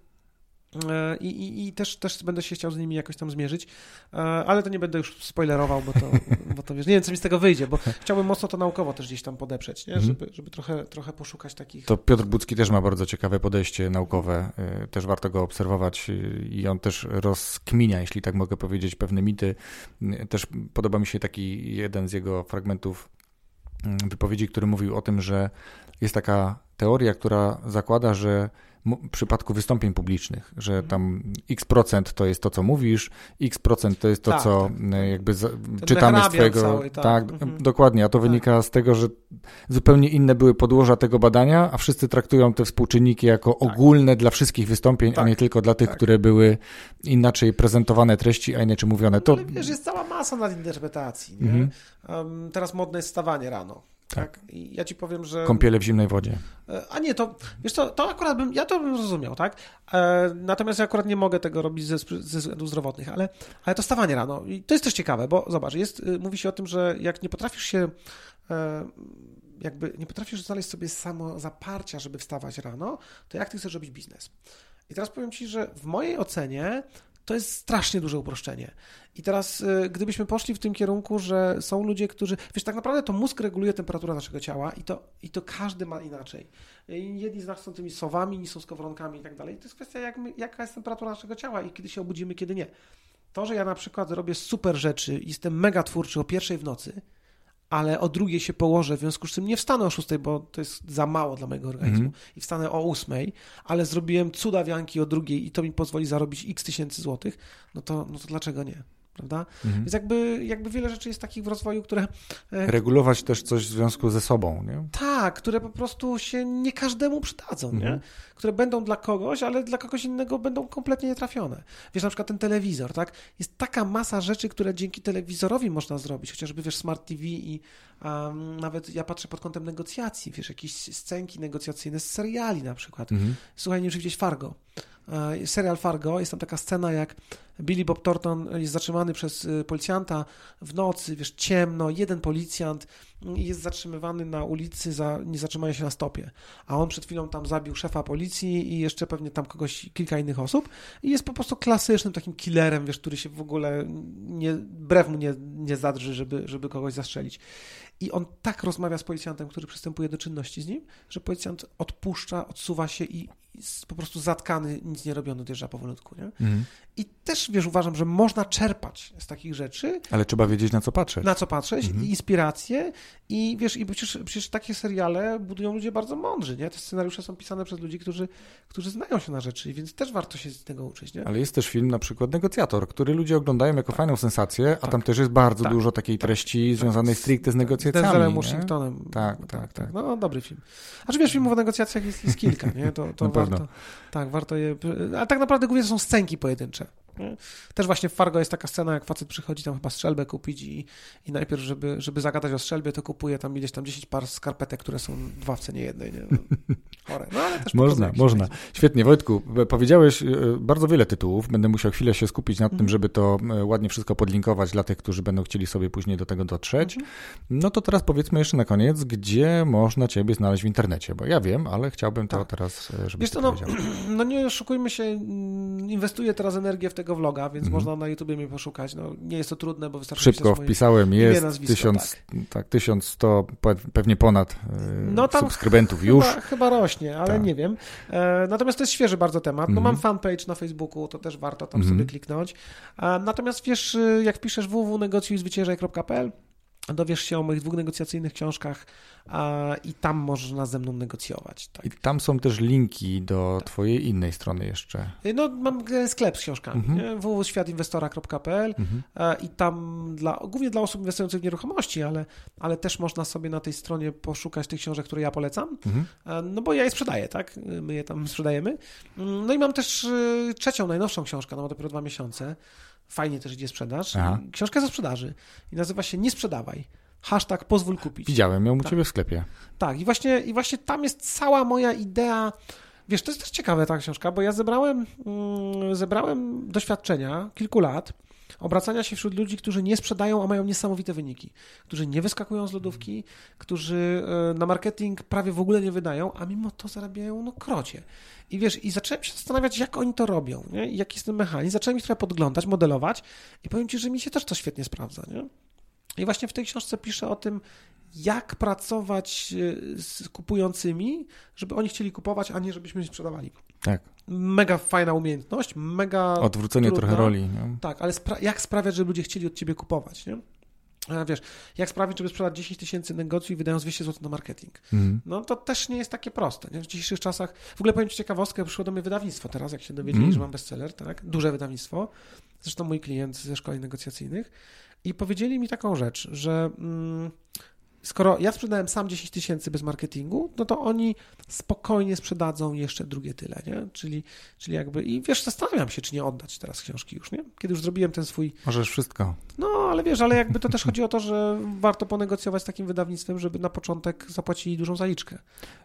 I, i, I, też, też będę się chciał z nimi jakoś tam zmierzyć, e, ale to nie będę już spoilerował, bo to, bo to wiesz, nie wiem, co mi z tego wyjdzie, bo chciałbym mocno to naukowo też gdzieś tam podeprzeć, nie? Mhm. Żeby, żeby trochę, trochę poszukać takich. To Piotr Bucki też ma bardzo ciekawe podejście naukowe, e, też warto go obserwować i on też rozkminia, jeśli tak mogę powiedzieć, pewne mity. Też podoba mi się taki jeden z jego fragmentów mm, wypowiedzi, który mówił o tym, że jest taka teoria, która zakłada, że w przypadku wystąpień publicznych, że tam x procent to jest to, co mówisz, x procent to jest to, tak, co tak. E, jakby za, czytamy z twojego... Cały, tak, tak mhm. dokładnie, a to tak. wynika z tego, że zupełnie inne były podłoża tego badania, a wszyscy traktują te współczynniki jako tak. ogólne dla wszystkich wystąpień, a nie tak, tylko dla tych, które były inaczej prezentowane treści, a inaczej mówione. To... Ale wiesz, jest cała masa nadinterpretacji. Mhm. Um, teraz modne jest stawanie rano. Tak. tak. I ja ci powiem, że. Kąpiele w zimnej wodzie. E, a nie, to wiesz co, to akurat bym, ja to bym zrozumiał, tak? E, natomiast ja akurat nie mogę tego robić ze, ze względów zdrowotnych, ale, ale to stawanie rano. I to jest też ciekawe, bo zobacz, jest, y, mówi się o tym, że jak nie potrafisz się. E, jakby nie potrafisz znaleźć sobie samo zaparcia, żeby wstawać rano, to jak ty chcesz robić biznes? I teraz powiem Ci, że w mojej ocenie to jest strasznie duże uproszczenie. I teraz, y, gdybyśmy poszli w tym kierunku, że są ludzie, którzy. Wiesz, tak naprawdę to mózg reguluje temperaturę naszego ciała i to, i to każdy ma inaczej. Jedni z nas są tymi sowami, inni są skowronkami i tak dalej. To jest kwestia, jak my, jaka jest temperatura naszego ciała i kiedy się obudzimy, kiedy nie. To, że ja na przykład robię super rzeczy jestem mega twórczy o pierwszej w nocy, ale o drugiej się położę, w związku z czym nie wstanę o szóstej, bo to jest za mało dla mojego organizmu mm. i wstanę o ósmej, ale zrobiłem cuda wianki o drugiej i to mi pozwoli zarobić x tysięcy złotych, no to, no to dlaczego nie? prawda? Mhm. Więc jakby, jakby wiele rzeczy jest takich w rozwoju, które... E, Regulować też coś w związku ze sobą, nie? Tak, które po prostu się nie każdemu przydadzą, mhm. nie? Które będą dla kogoś, ale dla kogoś innego będą kompletnie nietrafione. Wiesz, na przykład ten telewizor, tak? Jest taka masa rzeczy, które dzięki telewizorowi można zrobić, chociażby, wiesz, Smart TV i um, nawet ja patrzę pod kątem negocjacji, wiesz, jakieś scenki negocjacyjne z seriali na przykład. Mhm. Słuchaj, nie wiem, czy widzieć Fargo. E, serial Fargo, jest tam taka scena, jak Billy Bob Thornton jest zatrzymany przez y, policjanta w nocy, wiesz, ciemno, jeden policjant jest zatrzymywany na ulicy za niezatrzymanie się na stopie, a on przed chwilą tam zabił szefa policji i jeszcze pewnie tam kogoś, kilka innych osób i jest po prostu klasycznym takim killerem, wiesz, który się w ogóle nie, brew mu nie, nie zadrży, żeby, żeby kogoś zastrzelić. I on tak rozmawia z policjantem, który przystępuje do czynności z nim, że policjant odpuszcza, odsuwa się i, po prostu zatkany, nic nie robiony, odjeżdża powolutku. Nie? Mhm. I też, wiesz, uważam, że można czerpać z takich rzeczy. Ale trzeba wiedzieć, na co patrzeć. Na co patrzeć, mhm. inspiracje i wiesz, i przecież, przecież takie seriale budują ludzie bardzo mądrzy, nie? Te scenariusze są pisane przez ludzi, którzy, którzy znają się na rzeczy, więc też warto się z tego uczyć, nie? Ale jest też film na przykład Negocjator, który ludzie oglądają jako tak. fajną sensację, a tak. tam też jest bardzo tak. dużo takiej tak. treści tak. związanej stricte z negocjacjami. Z Denzelem Washingtonem. Tak, tak, tak, tak. No, dobry film. A czy wiesz, filmów o negocjacjach jest, jest kilka, nie? To, to warto, tak, warto je... A tak naprawdę głównie to są scenki pojedyncze. Też właśnie w Fargo jest taka scena, jak facet przychodzi tam chyba strzelbę kupić i, i najpierw, żeby, żeby zagadać o strzelbie, to kupuje tam ileś tam 10 par skarpetek, które są dwa w cenie jednej. Nie? No, chore. No, ale też można, można. Świetnie, Wojtku, powiedziałeś e, bardzo wiele tytułów. Będę musiał chwilę się skupić nad tym, mhm. żeby to e, ładnie wszystko podlinkować dla tych, którzy będą chcieli sobie później do tego dotrzeć. Mhm. No to teraz powiedzmy jeszcze na koniec, gdzie można Ciebie znaleźć w internecie, bo ja wiem, ale chciałbym to tak. teraz, e, żebyś Wiesz to no, no nie oszukujmy się, inwestuję teraz energię w tego tego vloga, więc mhm. można na YouTubie mnie poszukać. No, nie jest to trudne, bo wystarczy Szybko wpisałem, jest imię, tysiąc, tak. tak, 1100, pewnie ponad e, no, tam subskrybentów chyba, już. Chyba rośnie, ale tak. nie wiem. E, natomiast to jest świeży bardzo temat. No mhm. mam fanpage na Facebooku, to też warto tam mhm. sobie kliknąć. E, natomiast wiesz, jak piszesz www.negocjujzwyciężaj.pl dowiesz się o moich dwóch negocjacyjnych książkach a, i tam można ze mną negocjować. Tak. I tam są też linki do tak. twojej innej strony jeszcze. No, mam sklep z książkami, mhm. www.światinwestora.pl mhm. i tam dla, głównie dla osób inwestujących w nieruchomości, ale, ale też można sobie na tej stronie poszukać tych książek, które ja polecam, mhm. no bo ja je sprzedaję, tak? My je tam sprzedajemy. No i mam też y, trzecią, najnowszą książkę, no ma dopiero dwa miesiące, fajnie też idzie sprzedaż. Aha. Książka ze sprzedaży i nazywa się Nie sprzedawaj. Hashtag pozwól kupić. Widziałem ją u tak. Ciebie w sklepie. Tak, i właśnie, i właśnie tam jest cała moja idea. Wiesz, to jest też ciekawe ta książka, bo ja zebrałem, mm, zebrałem doświadczenia kilku lat obracania się wśród ludzi, którzy nie sprzedają, a mają niesamowite wyniki, którzy nie wyskakują z lodówki, którzy e, na marketing prawie w ogóle nie wydają, a mimo to zarabiają no krocie. I wiesz, i zacząłem się zastanawiać, jak oni to robią, nie? jaki jest ten mechanizm. Zacząłem ich trochę podglądać, modelować i powiem Ci, że mi się też to świetnie sprawdza. Nie? I właśnie w tej książce piszę o tym, jak pracować e, z kupującymi, żeby oni chcieli kupować, a nie żebyśmy sprzedawali. Tak. Mega fajna umiejętność, mega. Odwrócenie trudna. trochę roli. Nie? Tak, ale spra jak sprawiać, żeby ludzie chcieli od ciebie kupować, nie? wiesz, jak sprawić, żeby sprzedać 10 tysięcy negocjów wydając 200 zł na marketing? Mm. No to też nie jest takie proste. Nie? W dzisiejszych czasach, w ogóle powiem Ci ciekawostkę, przyszło do mnie wydawnictwo teraz, jak się dowiedzieli, mm. że mam bestseller, tak? Duże wydawnictwo, zresztą mój klient ze szkoleń negocjacyjnych i powiedzieli mi taką rzecz, że... Mm, skoro ja sprzedałem sam 10 tysięcy bez marketingu, no to oni spokojnie sprzedadzą jeszcze drugie tyle, nie? Czyli, czyli jakby, i wiesz, zastanawiam się, czy nie oddać teraz książki już, nie? Kiedy już zrobiłem ten swój... Możesz wszystko. No, ale wiesz, ale jakby to też chodzi o to, że warto ponegocjować z takim wydawnictwem, żeby na początek zapłacili dużą zaliczkę.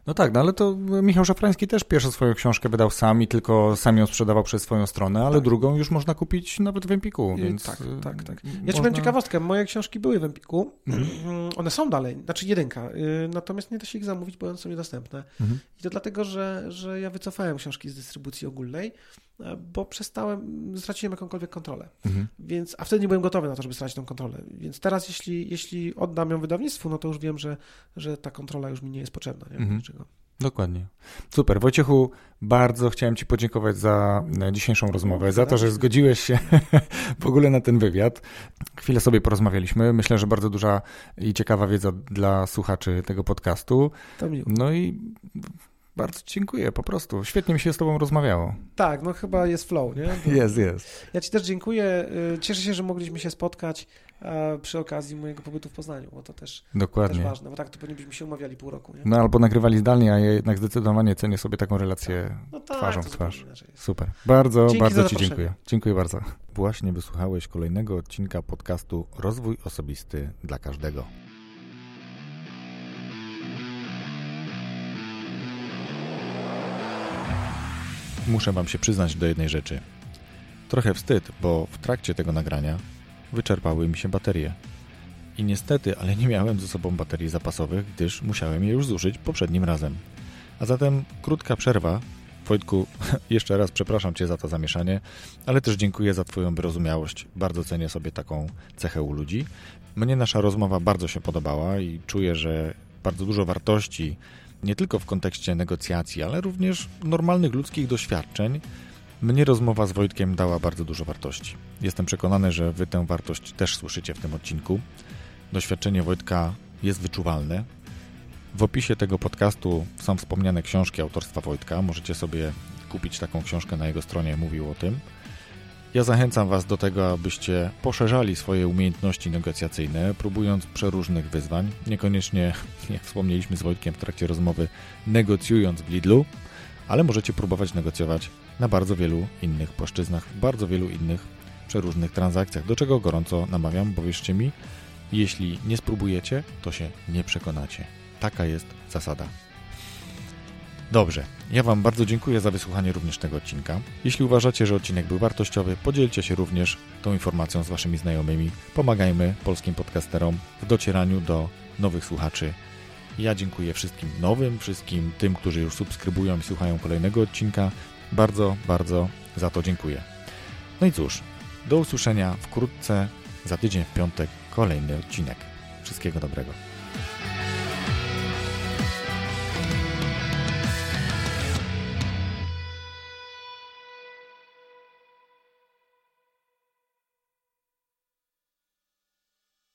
No tak, no ale to Michał Szafrański też pierwszą swoją książkę wydał sam i tylko sam ją sprzedawał przez swoją stronę, ale tak. drugą już można kupić nawet w Empiku, więc... Tak, tak, tak. Ja można... ci powiem ciekawostkę, moje książki były w Empiku, mhm. one są dalej, dalej, znaczy jedynka, y, natomiast nie da się ich zamówić, bo one są niedostępne. Mhm. I to dlatego, że, że ja wycofałem książki z dystrybucji ogólnej, e, bo przestałem, straciłem jakąkolwiek kontrolę. Mhm. Więc, a wtedy nie byłem gotowy na to, żeby stracić tą kontrolę. Więc teraz, jeśli, jeśli oddam ją wydawnictwu, no to już wiem, że, że ta kontrola już mi nie jest potrzebna. Nie? Mhm. Dokładnie. Super. Wojciechu, bardzo chciałem Ci podziękować za e, dzisiejszą rozmowę, za to, że zgodziłeś się w ogóle na ten wywiad. Chwilę sobie porozmawialiśmy. Myślę, że bardzo duża i ciekawa wiedza dla słuchaczy tego podcastu. No i bardzo dziękuję, po prostu. Świetnie mi się z Tobą rozmawiało. Tak, no chyba jest flow, nie? Jest, jest. Ja Ci też dziękuję. Y, cieszę się, że mogliśmy się spotkać przy okazji mojego pobytu w Poznaniu, bo to też, Dokładnie. też ważne, bo tak to pewnie byśmy się umawiali pół roku. Nie? No albo nagrywali zdalnie, a ja jednak zdecydowanie cenię sobie taką relację tak. no tak, twarzą w twarz. Super. Bardzo, Dzięki bardzo Ci dziękuję. Dziękuję bardzo. Właśnie wysłuchałeś kolejnego odcinka podcastu Rozwój Osobisty dla Każdego. Muszę Wam się przyznać do jednej rzeczy. Trochę wstyd, bo w trakcie tego nagrania wyczerpały mi się baterie. I niestety, ale nie miałem ze sobą baterii zapasowych, gdyż musiałem je już zużyć poprzednim razem. A zatem krótka przerwa. Wojtku, jeszcze raz przepraszam Cię za to zamieszanie, ale też dziękuję za Twoją wyrozumiałość. Bardzo cenię sobie taką cechę u ludzi. Mnie nasza rozmowa bardzo się podobała i czuję, że bardzo dużo wartości, nie tylko w kontekście negocjacji, ale również normalnych ludzkich doświadczeń, mnie rozmowa z Wojtkiem dała bardzo dużo wartości. Jestem przekonany, że Wy tę wartość też słyszycie w tym odcinku. Doświadczenie Wojtka jest wyczuwalne. W opisie tego podcastu są wspomniane książki autorstwa Wojtka. Możecie sobie kupić taką książkę na jego stronie, mówił o tym. Ja zachęcam Was do tego, abyście poszerzali swoje umiejętności negocjacyjne, próbując przeróżnych wyzwań. Niekoniecznie, jak wspomnieliśmy z Wojtkiem w trakcie rozmowy, negocjując w Lidlu, ale możecie próbować negocjować na bardzo wielu innych płaszczyznach, w bardzo wielu innych przeróżnych transakcjach, do czego gorąco namawiam, bo wierzcie mi, jeśli nie spróbujecie, to się nie przekonacie. Taka jest zasada. Dobrze, ja Wam bardzo dziękuję za wysłuchanie również tego odcinka. Jeśli uważacie, że odcinek był wartościowy, podzielcie się również tą informacją z Waszymi znajomymi. Pomagajmy polskim podcasterom w docieraniu do nowych słuchaczy ja dziękuję wszystkim nowym, wszystkim tym, którzy już subskrybują i słuchają kolejnego odcinka. Bardzo, bardzo za to dziękuję. No i cóż, do usłyszenia wkrótce, za tydzień w piątek kolejny odcinek. Wszystkiego dobrego.